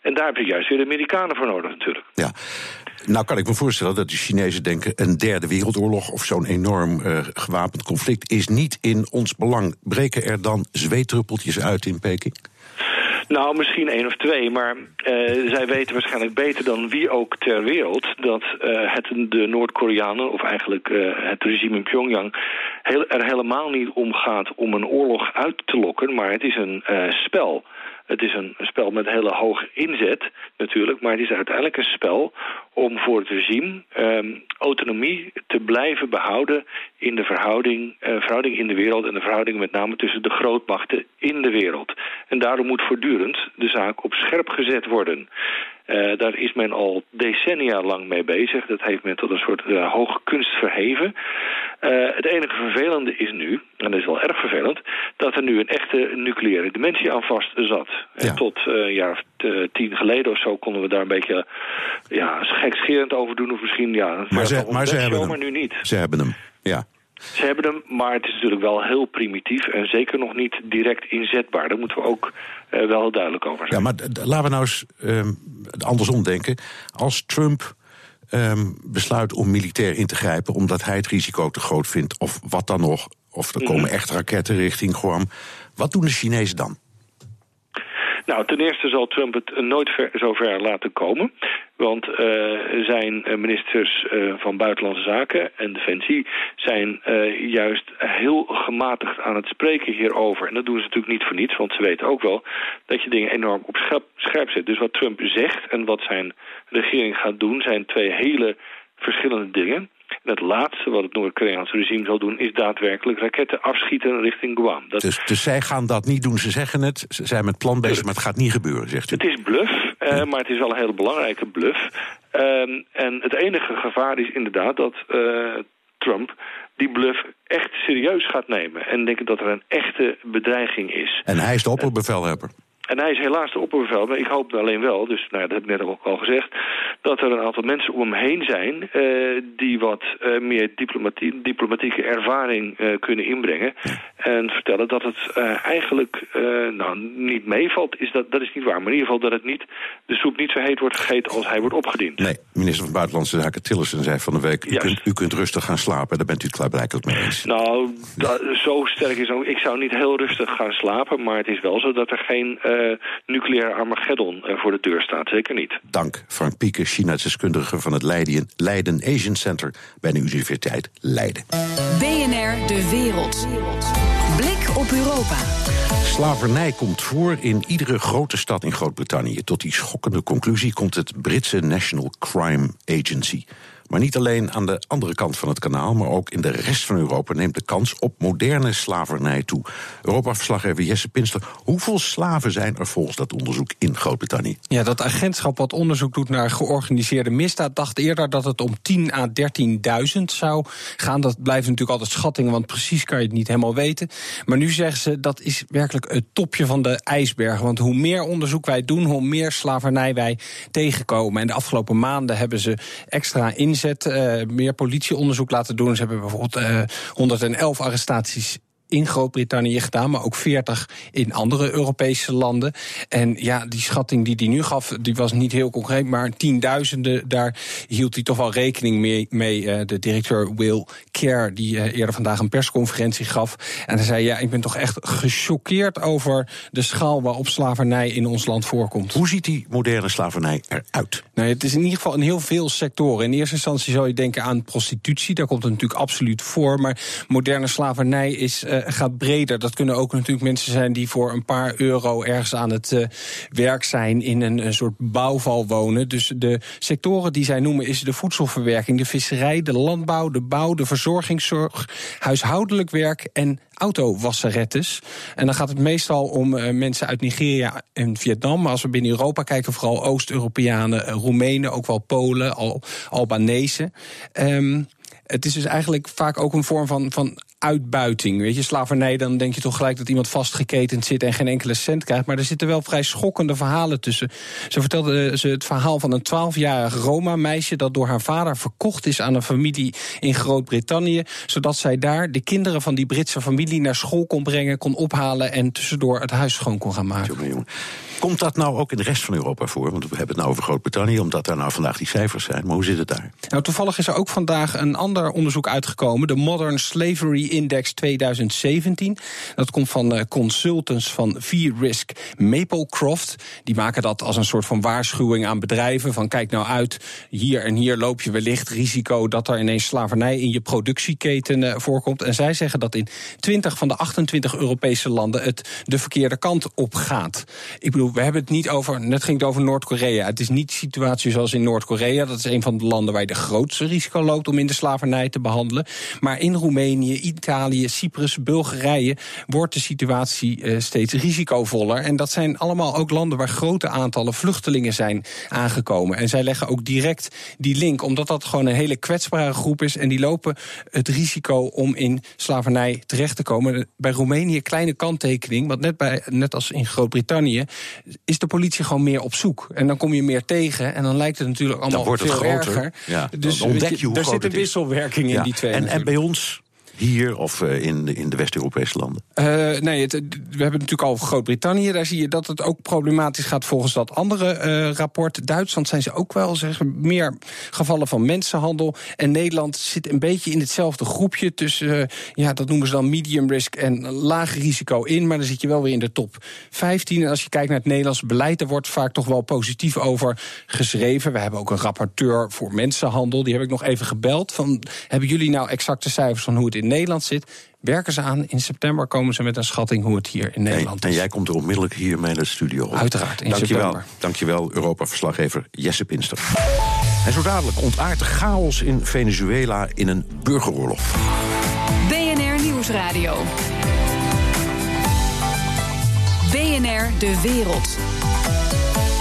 En daar heb je juist weer de Amerikanen voor nodig natuurlijk. Ja. Nou kan ik me voorstellen dat de Chinezen denken... een derde wereldoorlog of zo'n enorm uh, gewapend conflict... is niet in ons belang. Breken er dan zweetruppeltjes uit in Peking? Nou, misschien één of twee, maar uh, zij weten waarschijnlijk beter dan wie ook ter wereld... dat uh, het de Noord-Koreanen, of eigenlijk het regime in Pyongyang... Heel, er helemaal niet om gaat om een oorlog uit te lokken, maar het is een spel... Het is een spel met hele hoge inzet natuurlijk, maar het is uiteindelijk een spel om voor het regime um, autonomie te blijven behouden in de verhouding, uh, verhouding in de wereld en de verhouding met name tussen de grootmachten in de wereld. En daarom moet voortdurend de zaak op scherp gezet worden. Uh, daar is men al decennia lang mee bezig. Dat heeft men tot een soort uh, hoge kunst verheven. Uh, het enige vervelende is nu, en dat is wel erg vervelend... dat er nu een echte nucleaire dimensie aan vast zat. Ja. En tot een jaar of tien geleden of zo konden we daar een beetje ja, gekscherend over doen. Of misschien, ja, maar ze, maar ze hebben show, hem. maar nu niet. Ze hebben hem, ja. Ze hebben hem, maar het is natuurlijk wel heel primitief en zeker nog niet direct inzetbaar. Daar moeten we ook uh, wel duidelijk over zijn. Ja, maar laten we nou eens um, andersom denken. Als Trump um, besluit om militair in te grijpen omdat hij het risico te groot vindt, of wat dan nog, of er komen mm -hmm. echt raketten richting Guam, wat doen de Chinezen dan? Nou, ten eerste zal Trump het nooit ver, zover laten komen. Want uh, zijn ministers uh, van Buitenlandse Zaken en Defensie zijn juist heel gematigd aan het spreken hierover. En dat doen ze natuurlijk niet voor niets, want ze weten ook wel dat je dingen enorm op scherp, scherp zet. Dus wat Trump zegt en wat zijn regering gaat doen zijn twee hele verschillende dingen. En het laatste wat het Noord-Koreaanse regime zal doen... is daadwerkelijk raketten afschieten richting Guam. Dat... Dus, dus zij gaan dat niet doen, ze zeggen het. Ze zijn met plan bezig, maar het gaat niet gebeuren, zegt u. Het is bluff, uh, maar het is wel een hele belangrijke bluff. Uh, en het enige gevaar is inderdaad dat uh, Trump die bluff echt serieus gaat nemen. En denken dat er een echte bedreiging is. En hij is de opperbevelhebber. En hij is helaas de opperbevel, ik hoop alleen wel, dus nou, dat heb ik net ook al gezegd... dat er een aantal mensen om hem heen zijn uh, die wat uh, meer diplomatie, diplomatieke ervaring uh, kunnen inbrengen. En vertellen dat het eigenlijk nou, niet meevalt, is dat, dat is niet waar. Maar in ieder geval dat het niet, de soep niet zo heet wordt gegeten als hij wordt opgediend. Nee, minister van Buitenlandse Zaken Tillerson zei van de week... U kunt, u kunt, rustig gaan slapen, daar bent u het klaarblijkelijk mee eens. Nou, zo sterk is ook... Ik zou niet heel rustig gaan slapen, maar het is wel zo dat er geen... Uh, nucleair Armageddon uh, voor de deur staat. Zeker niet. Dank, Frank Pieke, China-deskundige van het Leiden, Leiden Asian Center bij de Universiteit Leiden. BNR De Wereld. Blik op Europa. Slavernij komt voor in iedere grote stad in Groot-Brittannië. Tot die schokkende conclusie komt het Britse National Crime Agency. Maar niet alleen aan de andere kant van het kanaal, maar ook in de rest van Europa neemt de kans op moderne slavernij toe. Europa-verslaggever Jesse Pinster, hoeveel slaven zijn er volgens dat onderzoek in Groot-Brittannië? Ja, dat agentschap wat onderzoek doet naar georganiseerde misdaad dacht eerder dat het om 10 à 13.000 zou gaan. Dat blijft natuurlijk altijd schattingen, want precies kan je het niet helemaal weten. Maar nu zeggen ze dat is werkelijk het topje van de ijsberg. Want hoe meer onderzoek wij doen, hoe meer slavernij wij tegenkomen. En de afgelopen maanden hebben ze extra in uh, meer politieonderzoek laten doen. Ze hebben bijvoorbeeld uh, 111 arrestaties in Groot-Brittannië gedaan, maar ook 40 in andere Europese landen. En ja, die schatting die hij nu gaf, die was niet heel concreet, maar tienduizenden, daar hield hij toch wel rekening mee. mee. Eh, de directeur Will Care, die eh, eerder vandaag een persconferentie gaf. En hij zei: Ja, ik ben toch echt gechoqueerd over de schaal waarop slavernij in ons land voorkomt. Hoe ziet die moderne slavernij eruit? Nou, het is in ieder geval in heel veel sectoren. In eerste instantie zou je denken aan prostitutie, daar komt het natuurlijk absoluut voor. Maar moderne slavernij is, uh, gaat breder. Dat kunnen ook natuurlijk mensen zijn die voor een paar euro ergens aan het uh, werk zijn in een, een, soort bouwval wonen. Dus de sectoren die zij noemen is de voedselverwerking, de visserij, de landbouw, de bouw, de verzorgingszorg, huishoudelijk werk en autowasserettes. En dan gaat het meestal om uh, mensen uit Nigeria en Vietnam. Maar als we binnen Europa kijken, vooral Oost-Europeanen, Roemenen, ook wel Polen, Al Albanese. Um, het is dus eigenlijk vaak ook een vorm van, van uitbuiting. Weet je, slavernij, dan denk je toch gelijk dat iemand vastgeketend zit en geen enkele cent krijgt. Maar er zitten wel vrij schokkende verhalen tussen. Ze vertelde ze het verhaal van een 12-jarig Roma-meisje dat door haar vader verkocht is aan een familie in Groot-Brittannië. Zodat zij daar de kinderen van die Britse familie naar school kon brengen, kon ophalen en tussendoor het huis schoon kon gaan maken. Komt dat nou ook in de rest van Europa voor? Want we hebben het nou over Groot-Brittannië, omdat daar nou vandaag die cijfers zijn. Maar hoe zit het daar? Nou, toevallig is er ook vandaag een ander onderzoek uitgekomen, de Modern Slavery Index 2017. Dat komt van consultants van V-Risk Maplecroft. Die maken dat als een soort van waarschuwing aan bedrijven: van kijk nou uit, hier en hier loop je wellicht risico dat er ineens slavernij in je productieketen uh, voorkomt. En zij zeggen dat in 20 van de 28 Europese landen het de verkeerde kant op gaat. Ik bedoel, we hebben het niet over, net ging het over Noord-Korea. Het is niet de situatie zoals in Noord-Korea. Dat is een van de landen waar je de grootste risico loopt om in de slavernij te behandelen. Maar in Roemenië, Italië, Cyprus, Bulgarije wordt de situatie uh, steeds risicovoller. En dat zijn allemaal ook landen waar grote aantallen vluchtelingen zijn aangekomen. En zij leggen ook direct die link, omdat dat gewoon een hele kwetsbare groep is. En die lopen het risico om in slavernij terecht te komen. Bij Roemenië, kleine kanttekening, want net, bij, net als in Groot-Brittannië is de politie gewoon meer op zoek. En dan kom je meer tegen en dan lijkt het natuurlijk allemaal dan wordt het veel groter. erger. Ja, dus dan ontdek je hoe er groot zit een het is. wisselwerking in die twee. En, en bij ons hier of uh, in de, in de West-Europese landen? Uh, nee, we hebben natuurlijk al Groot-Brittannië. Daar zie je dat het ook problematisch gaat volgens dat andere uh, rapport. Duitsland zijn ze ook wel zeggen, meer gevallen van mensenhandel. En Nederland zit een beetje in hetzelfde groepje tussen, ja, dat noemen ze dan medium risk en laag risico in. Maar dan zit je wel weer in de top 15. En als je kijkt naar het Nederlands beleid, daar wordt vaak toch wel positief over geschreven. We hebben ook een rapporteur voor mensenhandel. Die heb ik nog even gebeld. Van, hebben jullie nou exacte cijfers van hoe het in Nederland zit? Werken ze aan. In september komen ze met een schatting hoe het hier in Nederland en, is. En jij komt er onmiddellijk hier mee naar de studio. Uiteraard, in Dankjewel. september. Dankjewel, Europa-verslaggever Jesse Pinster. En zo dadelijk ontaart de chaos in Venezuela in een burgeroorlog. BNR Nieuwsradio. BNR De Wereld.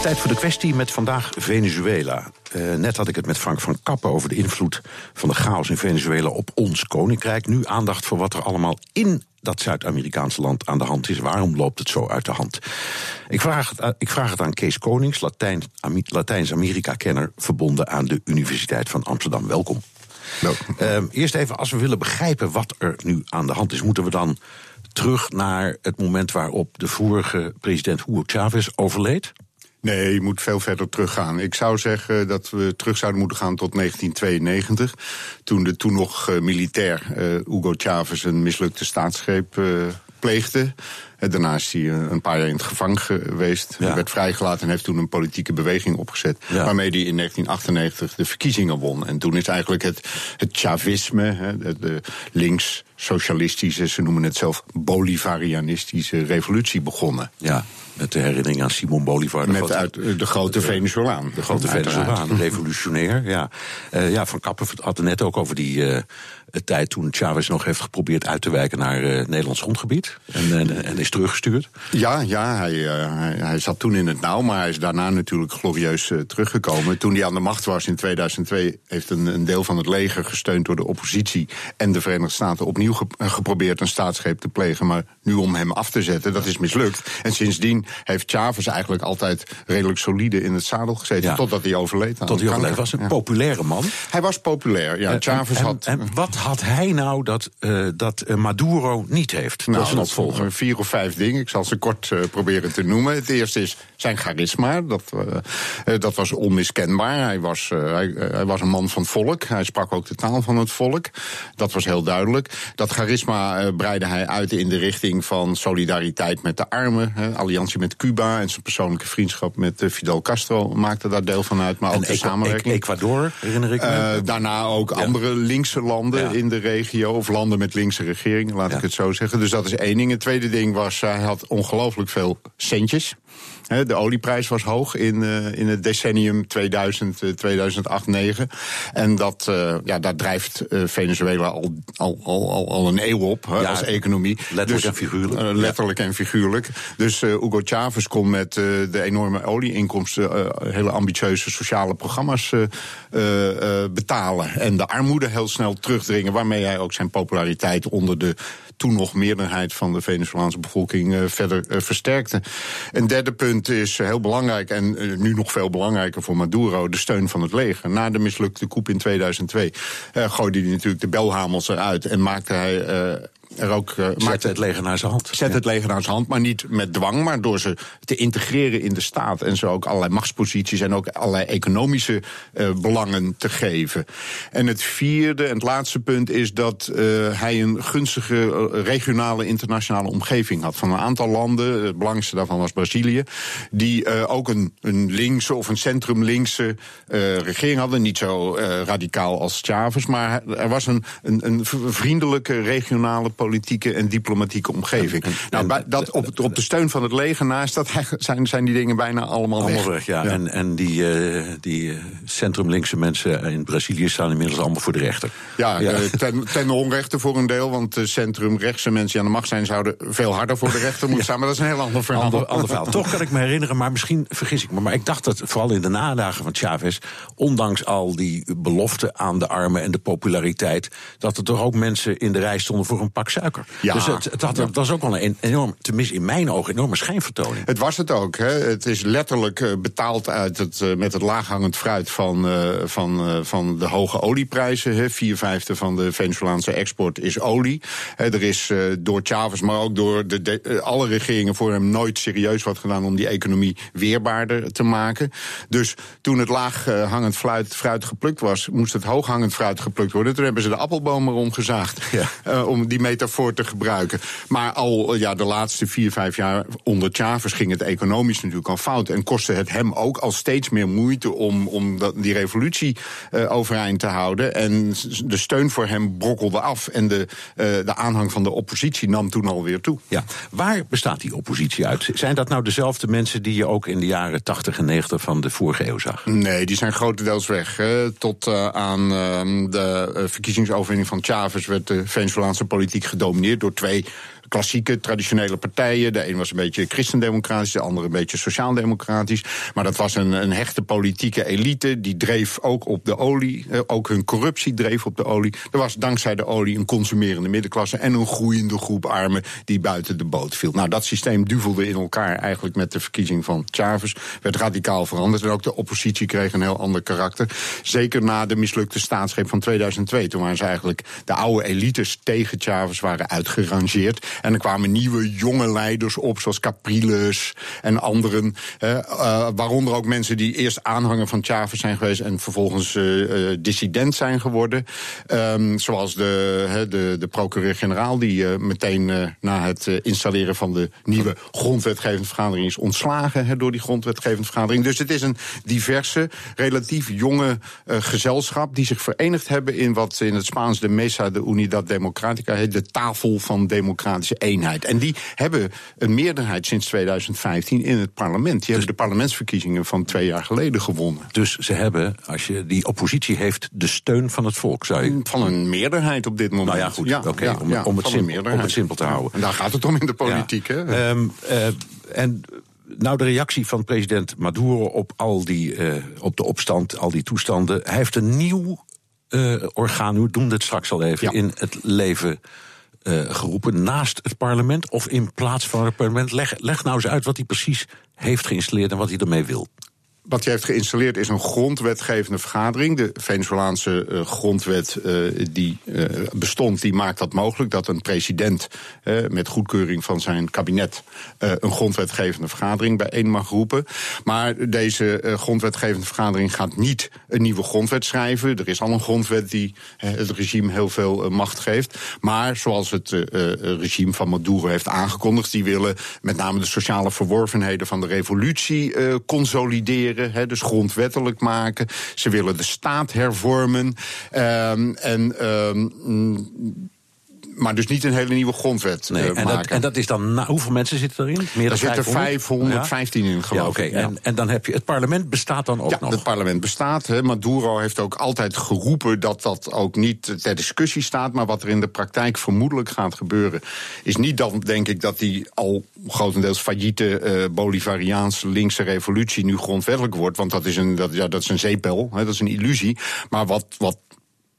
Tijd voor de kwestie met vandaag Venezuela. Uh, net had ik het met Frank van Kappen over de invloed van de chaos in Venezuela op ons koninkrijk. Nu aandacht voor wat er allemaal in dat Zuid-Amerikaanse land aan de hand is. Waarom loopt het zo uit de hand? Ik vraag het, ik vraag het aan Kees Konings, Latijn, Latijns-Amerika-kenner, verbonden aan de Universiteit van Amsterdam. Welkom. Uh, eerst even, als we willen begrijpen wat er nu aan de hand is, moeten we dan terug naar het moment waarop de vorige president Hugo Chavez overleed? Nee, je moet veel verder teruggaan. Ik zou zeggen dat we terug zouden moeten gaan tot 1992. Toen de toen nog uh, militair uh, Hugo Chavez een mislukte staatsgreep uh, pleegde. Daarna is hij een paar jaar in het gevangen geweest. Ja. Hij werd vrijgelaten en heeft toen een politieke beweging opgezet. Ja. Waarmee hij in 1998 de verkiezingen won. En toen is eigenlijk het, het Chavisme, de, de links-socialistische, ze noemen het zelf Bolivarianistische revolutie begonnen. Ja. Met de herinnering aan Simon Bolivar. Met uit de grote Venezolaan. De grote Venezolaan, revolutionair. Ja. Uh, ja, Van Kappen had het net ook over die uh, tijd toen Chavez nog heeft geprobeerd uit te wijken naar uh, Nederlands grondgebied. En, en, en, is teruggestuurd. Ja, ja hij, hij, hij, zat toen in het nauw, maar hij is daarna natuurlijk glorieus teruggekomen. Toen hij aan de macht was in 2002, heeft een, een, deel van het leger gesteund door de oppositie en de Verenigde Staten opnieuw ge geprobeerd een staatsgreep te plegen. Maar nu om hem af te zetten, dat is mislukt. En sindsdien heeft Chavez eigenlijk altijd redelijk solide in het zadel gezeten. Ja. Totdat hij overleed. Tot hij overleed. was een ja. populaire man. Hij was populair, ja. Chavez en, had. En wat had hij nou dat, uh, dat uh, Maduro niet heeft? Nou, dat opvolger. Vier of vijf dingen. Ik zal ze kort uh, proberen te noemen. Het eerste is zijn charisma. Dat, dat was onmiskenbaar. Hij was, hij, hij, was een man van volk. Hij sprak ook de taal van het volk. Dat was heel duidelijk. Dat charisma breidde hij uit in de richting van solidariteit met de armen. alliantie met Cuba en zijn persoonlijke vriendschap met Fidel Castro maakte daar deel van uit. Maar ook en de samenwerking. Ecuador, herinner ik me. daarna ook ja. andere linkse landen ja. In de regio. Of landen met linkse regeringen, laat ik het zo zeggen. Dus dat is één ding. Het tweede ding was, hij had ongelooflijk veel centjes. De olieprijs was hoog in, uh, in het decennium 2000, uh, 2008, 2009. En dat, uh, ja, dat drijft uh, Venezuela al, al, al, al een eeuw op ja, als economie. Letterlijk dus, en figuurlijk. letterlijk ja. en figuurlijk. Dus Hugo Chavez kon met de enorme olieinkomsten hele ambitieuze sociale programma's betalen. En de armoede heel snel terugdringen, waarmee hij ook zijn populariteit onder de toen nog meerderheid van de Venezolaanse bevolking uh, verder uh, versterkte. Een derde punt is heel belangrijk en uh, nu nog veel belangrijker voor Maduro: de steun van het leger. Na de mislukte coup in 2002 gooide hij natuurlijk de belhamels eruit en maakte hij er ook. Uh, Zet het leger naar zijn hand. Zet het leger naar zijn hand, maar niet met dwang, maar door ze te integreren in de staat. En ze ook allerlei machtsposities en ook allerlei economische uh, belangen te geven. En het vierde en het laatste punt is dat uh, hij een gunstige regionale internationale omgeving had. Van een aantal landen, het belangrijkste daarvan was Brazilië, die ook een, een linkse of een centrum-linkse regering hadden. Niet zo radicaal als Chavez, maar er was een, een, een vriendelijke regionale politieke en diplomatieke omgeving. En, nou, dat op, op de steun van het leger naast dat zijn, zijn die dingen bijna allemaal, allemaal weg. ja. ja. En, en die, uh, die uh, centrumlinkse mensen in Brazilië staan inmiddels allemaal voor de rechter. Ja, ja. Uh, ten, ten onrechte voor een deel, want de centrumrechtse mensen die aan de macht zijn zouden veel harder voor de rechter moeten staan. Maar dat is een heel ander verhaal. Ander, ander verhaal. Toch kan ik me herinneren, maar misschien vergis ik me. Maar ik dacht dat vooral in de nadagen van Chavez, ondanks al die beloften aan de armen en de populariteit, dat er toch ook mensen in de rij stonden voor een pak suiker. Ja, dus het, het, had, het was ook wel een enorm, tenminste in mijn ogen, enorme schijnvertoning. Het was het ook. Hè. Het is letterlijk uh, betaald uit het, uh, met het laaghangend fruit van, uh, van, van de hoge olieprijzen. Hè. Vier vijfde van de Venezolaanse export is olie. Hè, er is door Chavez, maar ook door de, de, alle regeringen voor hem nooit serieus wat gedaan om die economie weerbaarder te maken. Dus toen het laaghangend fruit, fruit geplukt was, moest het hooghangend fruit geplukt worden. Toen hebben ze de appelboom erom gezaagd. Ja. om die te gebruiken. Maar al ja, de laatste vier, vijf jaar onder Chavez ging het economisch natuurlijk al fout. En kostte het hem ook al steeds meer moeite om, om dat, die revolutie uh, overeind te houden. En de steun voor hem brokkelde af. En de, uh, de aanhang van de oppositie nam toen alweer toe. Ja, waar bestaat die oppositie uit? Zijn dat nou dezelfde mensen die je ook in de jaren 80 en 90 van de vorige eeuw zag? Nee, die zijn grotendeels weg. Hè. Tot uh, aan de verkiezingsoverwinning van Chavez werd de Venezolaanse politiek gedomineerd door twee klassieke, traditionele partijen. De een was een beetje christendemocratisch, de andere een beetje sociaaldemocratisch. Maar dat was een, een hechte politieke elite. Die dreef ook op de olie. Eh, ook hun corruptie dreef op de olie. Er was dankzij de olie een consumerende middenklasse. En een groeiende groep armen die buiten de boot viel. Nou, dat systeem duvelde in elkaar eigenlijk met de verkiezing van Chavez. Werd radicaal veranderd. En ook de oppositie kreeg een heel ander karakter. Zeker na de mislukte staatsgreep van 2002. Toen waren ze eigenlijk de oude elites tegen Chavez waren uitgerangeerd. En er kwamen nieuwe jonge leiders op, zoals Capriles en anderen. Uh, waaronder ook mensen die eerst aanhanger van Chavez zijn geweest en vervolgens uh, dissident zijn geworden. Um, zoals de, de, de procureur-generaal, die meteen na het installeren van de nieuwe grondwetgevende vergadering is ontslagen door die grondwetgevende vergadering. Dus het is een diverse, relatief jonge gezelschap die zich verenigd hebben in wat in het Spaans de Mesa de Unidad Democratica heet, de tafel van democratische eenheid. En die hebben een meerderheid sinds 2015 in het parlement. Die dus hebben de parlementsverkiezingen van twee jaar geleden gewonnen. Dus ze hebben, als je die oppositie heeft, de steun van het volk, zou je... Van een meerderheid op dit moment. Nou ja, goed, ja, oké, ja, om, ja, om, het simpel, om het simpel te houden. En daar gaat het om in de politiek, hè? Um, uh, en nou, de reactie van president Maduro op al die, uh, op de opstand, al die toestanden. Hij heeft een nieuw uh, orgaan, u noemde het straks al even, in het leven uh, geroepen naast het parlement of in plaats van het parlement. Leg, leg nou eens uit wat hij precies heeft geïnstalleerd en wat hij ermee wil. Wat je heeft geïnstalleerd is een grondwetgevende vergadering. De Venezolaanse uh, grondwet uh, die uh, bestond, die maakt dat mogelijk dat een president met goedkeuring van zijn kabinet een grondwetgevende vergadering bijeen mag roepen. Maar deze grondwetgevende vergadering gaat niet een nieuwe grondwet schrijven. Er is al een grondwet die het regime heel veel macht geeft. Maar zoals het regime van Maduro heeft aangekondigd, die willen met name de sociale verworvenheden van de revolutie consolideren dus grondwettelijk maken. Ze willen de staat hervormen. Um, en um, maar dus niet een hele nieuwe grondwet nee, uh, en, maken. Dat, en dat is dan, hoeveel mensen zitten erin? Meer dan er zitten 515 in, geloof ik. Ja. En, en, dan heb je, het parlement bestaat dan ook ja, nog? het parlement bestaat. He. Maduro heeft ook altijd geroepen dat dat ook niet ter discussie staat. Maar wat er in de praktijk vermoedelijk gaat gebeuren... is niet dan, denk ik, dat die al grotendeels failliete uh, Bolivariaanse linkse revolutie... nu grondwettelijk wordt, want dat is een, dat, ja, dat is een zeepel, dat is een illusie. Maar wat, wat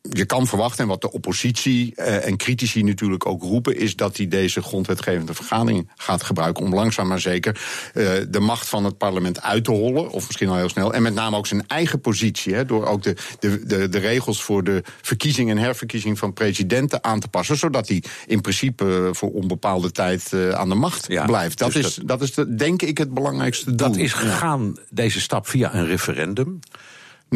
je kan verwachten, en wat de oppositie uh, en critici natuurlijk ook roepen, is dat hij deze grondwetgevende vergadering gaat gebruiken om langzaam maar zeker uh, de macht van het parlement uit te hollen, of misschien al heel snel, en met name ook zijn eigen positie, hè, door ook de, de, de, de regels voor de verkiezing en herverkiezing van presidenten aan te passen, zodat hij in principe voor onbepaalde tijd aan de macht ja, blijft. Dat dus is, dat, dat is de, denk ik het belangrijkste doel. Dat is gegaan, ja. deze stap, via een referendum.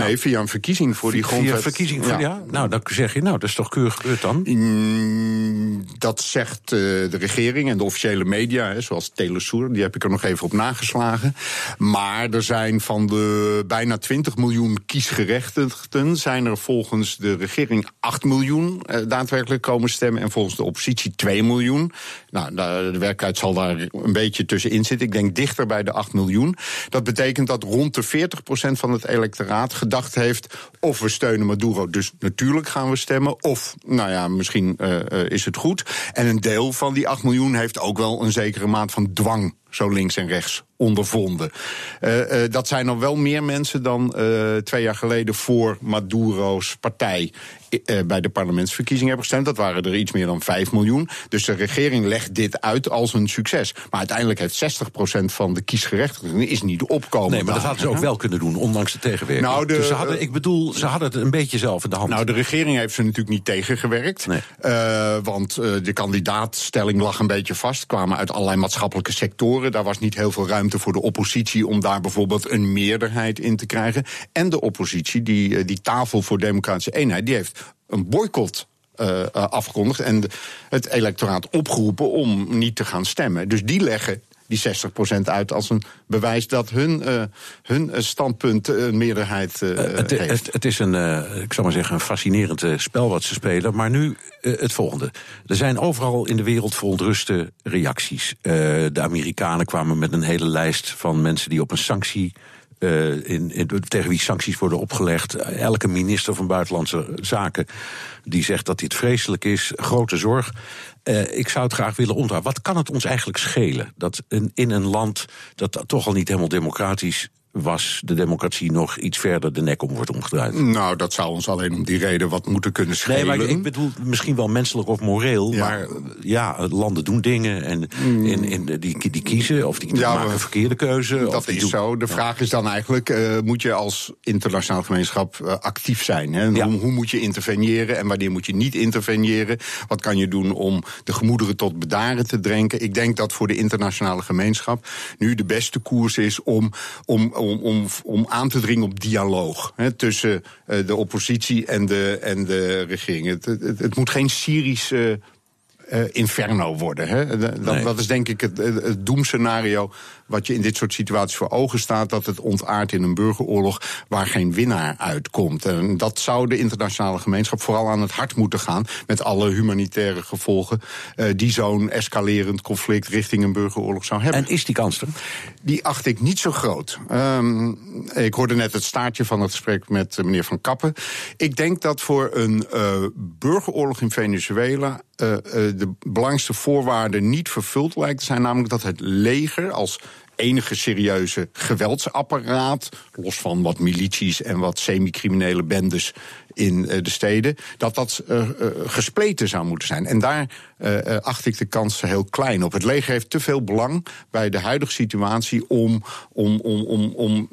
Nee, via een verkiezing voor die grondwet. Via verkiezing voor, ja. ja. Nou, dan zeg je, nou, dat is toch keurig gebeurd dan? Mm, dat zegt uh, de regering en de officiële media, hè, zoals Telesur, die heb ik er nog even op nageslagen. Maar er zijn van de bijna 20 miljoen kiesgerechtigden, zijn er volgens de regering 8 miljoen uh, daadwerkelijk komen stemmen en volgens de oppositie 2 miljoen. Nou, de werkelijkheid zal daar een beetje tussenin zitten. Ik denk dichter bij de 8 miljoen. Dat betekent dat rond de 40% van het electoraat gedacht heeft. Of we steunen Maduro, dus natuurlijk gaan we stemmen. Of, nou ja, misschien uh, is het goed. En een deel van die 8 miljoen heeft ook wel een zekere maat van dwang zo links en rechts ondervonden. Uh, uh, dat zijn nog wel meer mensen dan uh, twee jaar geleden voor Maduro's partij bij de parlementsverkiezingen hebben gestemd. Dat waren er iets meer dan 5 miljoen. Dus de regering legt dit uit als een succes. Maar uiteindelijk heeft 60% van de kiesgerechtigden is niet opkomen. Nee, maar dat hadden ze ook wel kunnen doen, ondanks de tegenwerking. Nou, de, dus ze hadden, ik bedoel, ze hadden het een beetje zelf in de hand. Nou, de regering heeft ze natuurlijk niet tegengewerkt. Nee. want de kandidaatstelling lag een beetje vast. Kwamen uit allerlei maatschappelijke sectoren. Daar was niet heel veel ruimte voor de oppositie om daar bijvoorbeeld een meerderheid in te krijgen. En de oppositie, die, die tafel voor democratische eenheid, die heeft een boycott uh, afgekondigd en het electoraat opgeroepen om niet te gaan stemmen. Dus die leggen die 60% uit als een bewijs dat hun, uh, hun standpunt een meerderheid uh, het, heeft. Het, het, is een, uh, ik zal maar zeggen, een fascinerend spel wat ze spelen. Maar nu het volgende. Er zijn overal in de wereld verontruste reacties. de Amerikanen kwamen met een hele lijst van mensen die op een sanctie uh, in, in, tegen wie sancties worden opgelegd. Elke minister van Buitenlandse Zaken die zegt dat dit vreselijk is, grote zorg. Uh, ik zou het graag willen onthouden. Wat kan het ons eigenlijk schelen dat in een land dat toch al niet helemaal democratisch was de democratie nog iets verder de nek om wordt omgedraaid. Nou, dat zou ons alleen om die reden wat moeten kunnen schelen. Nee, maar ik bedoel misschien wel menselijk of moreel. Ja. Maar ja, landen doen dingen en Mm. in, in, die, die kiezen of die ja, maken een verkeerde keuze. Dat is doen, zo. De vraag is dan eigenlijk, uh, moet je als internationaal gemeenschap uh, actief zijn? Hè? Ja. Hoe, hoe, moet je interveneren en wanneer moet je niet interveneren? Wat kan je doen om de gemoederen tot bedaren te drenken? Ik denk dat voor de internationale gemeenschap nu de beste koers is om, om om, om, om aan te dringen op dialoog hè, tussen uh, de oppositie en de, en de regering. Het, het, het moet geen Syrische uh, inferno worden. Hè. Dat, nee. dat, is denk ik het, het doemscenario wat je in dit soort situaties voor ogen staat, dat het ontaart in een burgeroorlog waar geen winnaar uitkomt. En dat zou de internationale gemeenschap vooral aan het hart moeten gaan, met alle humanitaire gevolgen uh, die zo'n escalerend conflict richting een burgeroorlog zou hebben. En is die kans er? Die acht ik niet zo groot. Um, ik hoorde net het staartje van het gesprek met meneer Van Kappen. Ik denk dat voor een uh, burgeroorlog in Venezuela de belangrijkste voorwaarde niet vervuld lijkt te zijn, namelijk dat het leger als enige serieuze geweldsapparaat, los van wat milities en wat semi-criminele bendes in de steden, dat dat gespleten zou moeten zijn. En daar acht ik de kans heel klein op. Het leger heeft te veel belang bij de huidige situatie om, om, om, om, om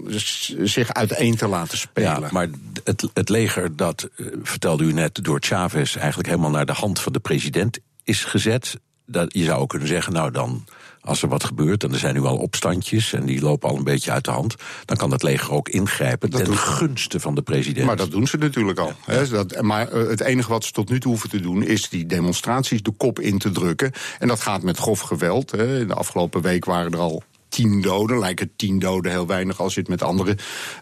zich uiteen te laten spelen. Ja, maar het, het leger, dat vertelde u net, door Chavez eigenlijk helemaal naar de hand van de president is gezet. Dat, je zou ook kunnen zeggen, nou dan, als er wat gebeurt, en er zijn nu al opstandjes en die lopen al een beetje uit de hand, dan kan het leger ook ingrijpen dat ten gunste van de president. Maar dat doen ze natuurlijk al. dat, maar eh, het enige wat ze tot nu toe hoeven te doen, is die demonstraties de kop in te drukken. En dat gaat met grof geweld. Hè. In de afgelopen week waren er al tien doden. Lijken tien doden heel weinig als je het met andere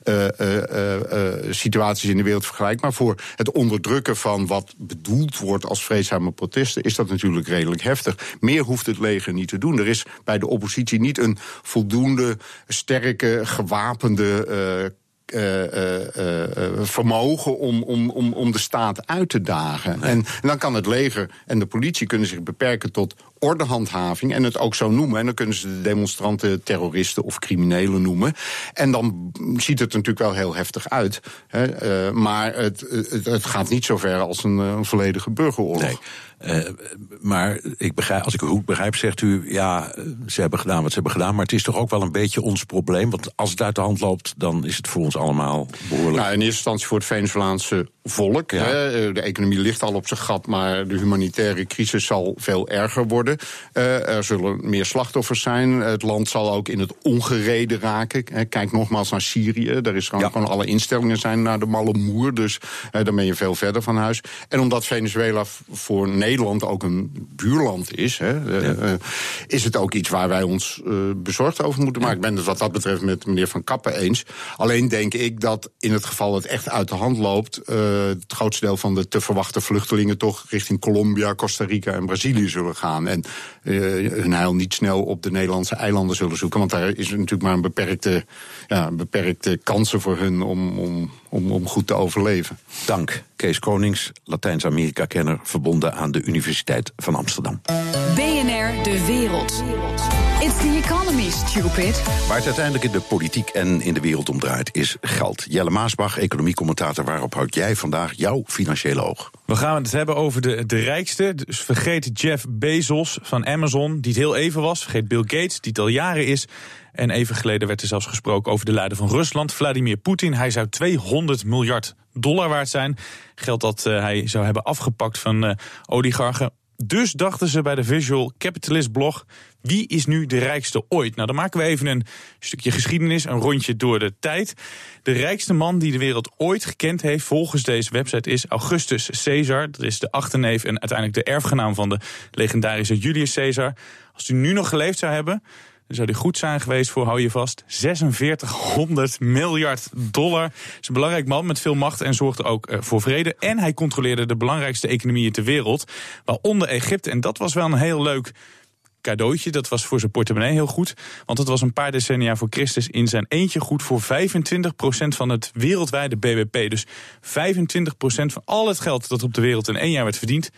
uh, uh, situaties in de wereld vergelijkt. Maar voor het onderdrukken van wat bedoeld wordt als vreedzame protesten is dat natuurlijk redelijk heftig. Meer hoeft het leger niet te doen. Er is bij de oppositie niet een voldoende sterke, gewapende uh, uh, vermogen om, om, om, om de staat uit te dagen. En, en, dan kan het leger en de politie kunnen zich beperken tot ordehandhaving en het ook zo noemen. En dan kunnen ze de demonstranten terroristen of criminelen noemen. En dan ziet het natuurlijk wel heel heftig uit. Hè, uh, maar het, het, het, gaat niet zo ver als een, een volledige burgeroorlog. Nee. Uh, maar ik begrijp, als ik u goed begrijp, zegt u... ja, ze hebben gedaan wat ze hebben gedaan... maar het is toch ook wel een beetje ons probleem? Want als het uit de hand loopt, dan is het voor ons allemaal behoorlijk... Nou, in eerste instantie voor het Venezolaanse volk. Ja. Hè. De economie ligt al op zijn gat, maar de humanitaire crisis zal veel erger worden. Uh, er zullen meer slachtoffers zijn. Het land zal ook in het ongereden raken. Kijk nogmaals naar Syrië. Daar is gewoon, ja. gewoon alle instellingen zijn naar de malle moer. Dus uh, dan ben je veel verder van huis. En omdat Venezuela voor Nederland ook een buurland is, hè, ja. is het ook iets waar wij ons bezorgd over moeten maken. Ik ben het wat dat betreft met meneer Van Kappen eens. Alleen denk ik dat in het geval het echt uit de hand loopt, het grootste deel van de te verwachte vluchtelingen toch richting Colombia, Costa Rica en Brazilië zullen gaan. En uh, hun heil niet snel op de Nederlandse eilanden zullen zoeken. Want daar is natuurlijk maar een beperkte, ja, beperkte kansen voor hun om, om, om, om goed te overleven. Dank, Kees Konings, Latijns-Amerika-kenner, verbonden aan de Universiteit van Amsterdam. BNR De Wereld. It's the economy, stupid. Waar het uiteindelijk in de politiek en in de wereld om draait, is geld. Jelle Maasbach, economiecommentator, waarop houd jij vandaag jouw financiële oog? We gaan het hebben over de, de rijkste. Dus vergeet Jeff Bezos van Amazon, die het heel even was. Vergeet Bill Gates, die het al jaren is. En even geleden werd er zelfs gesproken over de leider van Rusland, Vladimir Poetin. Hij zou 200 miljard dollar waard zijn. Geld dat uh, hij zou hebben afgepakt van uh, oligarchen. Dus dachten ze bij de Visual Capitalist blog: wie is nu de rijkste ooit? Nou, dan maken we even een stukje geschiedenis, een rondje door de tijd. De rijkste man die de wereld ooit gekend heeft, volgens deze website, is Augustus Caesar. Dat is de achterneef en uiteindelijk de erfgenaam van de legendarische Julius Caesar. Als hij nu nog geleefd zou hebben, dan zou die goed zijn geweest voor, hou je vast, 4600 miljard dollar. is een belangrijk man met veel macht en zorgde ook uh, voor vrede. En hij controleerde de belangrijkste economieën ter wereld, waaronder Egypte. En dat was wel een heel leuk cadeautje. Dat was voor zijn portemonnee heel goed. Want het was een paar decennia voor Christus in zijn eentje goed voor 25% van het wereldwijde BBP. Dus 25% van al het geld dat op de wereld in één jaar werd verdiend,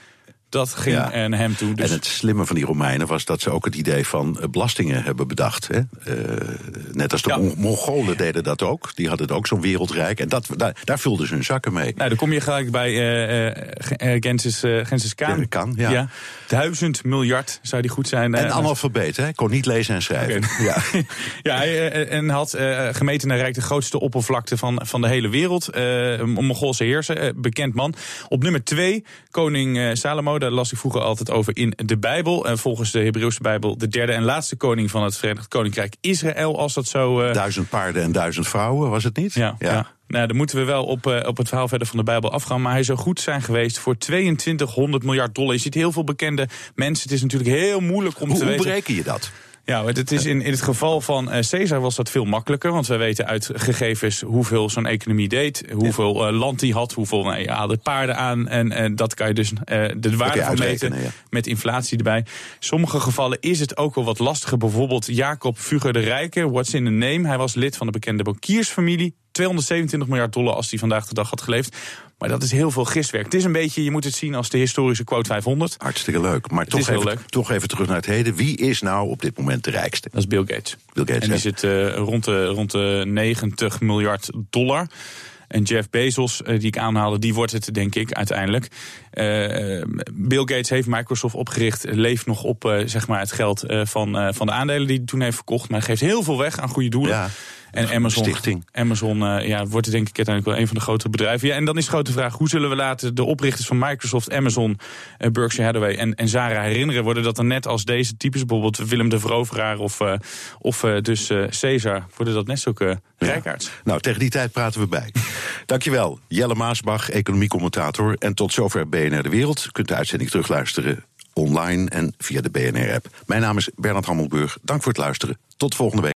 dat ging ja. naar hem toe. Dus... En het slimme van die Romeinen was dat ze ook het idee van belastingen hebben bedacht. Hè? Uh, net als de ja. Mongolen deden dat ook. Die hadden ook zo'n wereldrijk. En dat, daar, daar vulden ze hun zakken mee. Nou, dan kom je gelijk bij uh, uh, Gensis, Gensis Khan. Kan, ja. ja. Duizend miljard zou die goed zijn. En analfabeet, hè? Kon niet lezen en schrijven. Okay. Ja, ja en had gemeten naar Rijk de grootste oppervlakte van, van de hele wereld. een Mongoolse heerser, bekend man. Op nummer twee, koning Salomo daar las ik vroeger altijd over in de Bijbel. En volgens de Hebreeuwse Bijbel de derde en laatste koning van het Verenigd Koninkrijk Israël, als dat zo. Uh... Duizend paarden en duizend vrouwen, was het niet? Ja. ja. ja. Nou, dan moeten we wel op, uh, op het verhaal verder van de Bijbel afgaan. Maar hij zou goed zijn geweest voor 2200 miljard dollar. Je ziet heel veel bekende mensen. Het is natuurlijk heel moeilijk om hoe, te hoe weten. Hoe bereken je dat? Ja, het is in, in het geval van uh, Caesar was dat veel makkelijker. Want wij weten uit gegevens hoeveel zo'n economie deed. Hoeveel uh, land die had. Hoeveel nou, ja, hadden paarden aan. En, en dat kan je dus uh, de waarde van meten ja. met inflatie erbij. Sommige gevallen is het ook wel wat lastiger. Bijvoorbeeld Jacob Fugger de Rijke. What's in the name? Hij was lid van de bekende bankiersfamilie. 227 miljard dollar als hij vandaag de dag had geleefd. Maar dat is heel veel gistwerk. Het is een beetje, je moet het zien als de historische quote 500. Hartstikke leuk. Maar toch even, leuk. toch even terug naar het heden. Wie is nou op dit moment de rijkste? Dat is Bill Gates. Bill Gates en die zit uh, rond, de, rond de 90 miljard dollar. En Jeff Bezos, die ik aanhaalde, die wordt het denk ik uiteindelijk. Bill Gates heeft Microsoft opgericht, leeft nog op zeg maar het geld van, van de aandelen die hij toen heeft verkocht. Maar geeft heel veel weg aan goede doelen. Ja. En Amazon, Stichting. Amazon uh, ja, wordt denk ik uiteindelijk wel een van de grotere bedrijven. Ja, en dan is de grote vraag, hoe zullen we laten de oprichters van Microsoft, Amazon, uh, Berkshire Hathaway en, en Zara herinneren? Worden dat dan net als deze types, bijvoorbeeld Willem de Veroveraar of, uh, of dus Caesar, worden dat net zulke rijkaards? Nou, tegen die tijd praten we bij. Dankjewel, Jelle Maasbach, economiecommentator. En tot zover BNR De Wereld. U kunt de uitzending terugluisteren online en via de BNR-app. Mijn naam is Bernard Hammelburg. Dank voor het luisteren. Tot volgende week.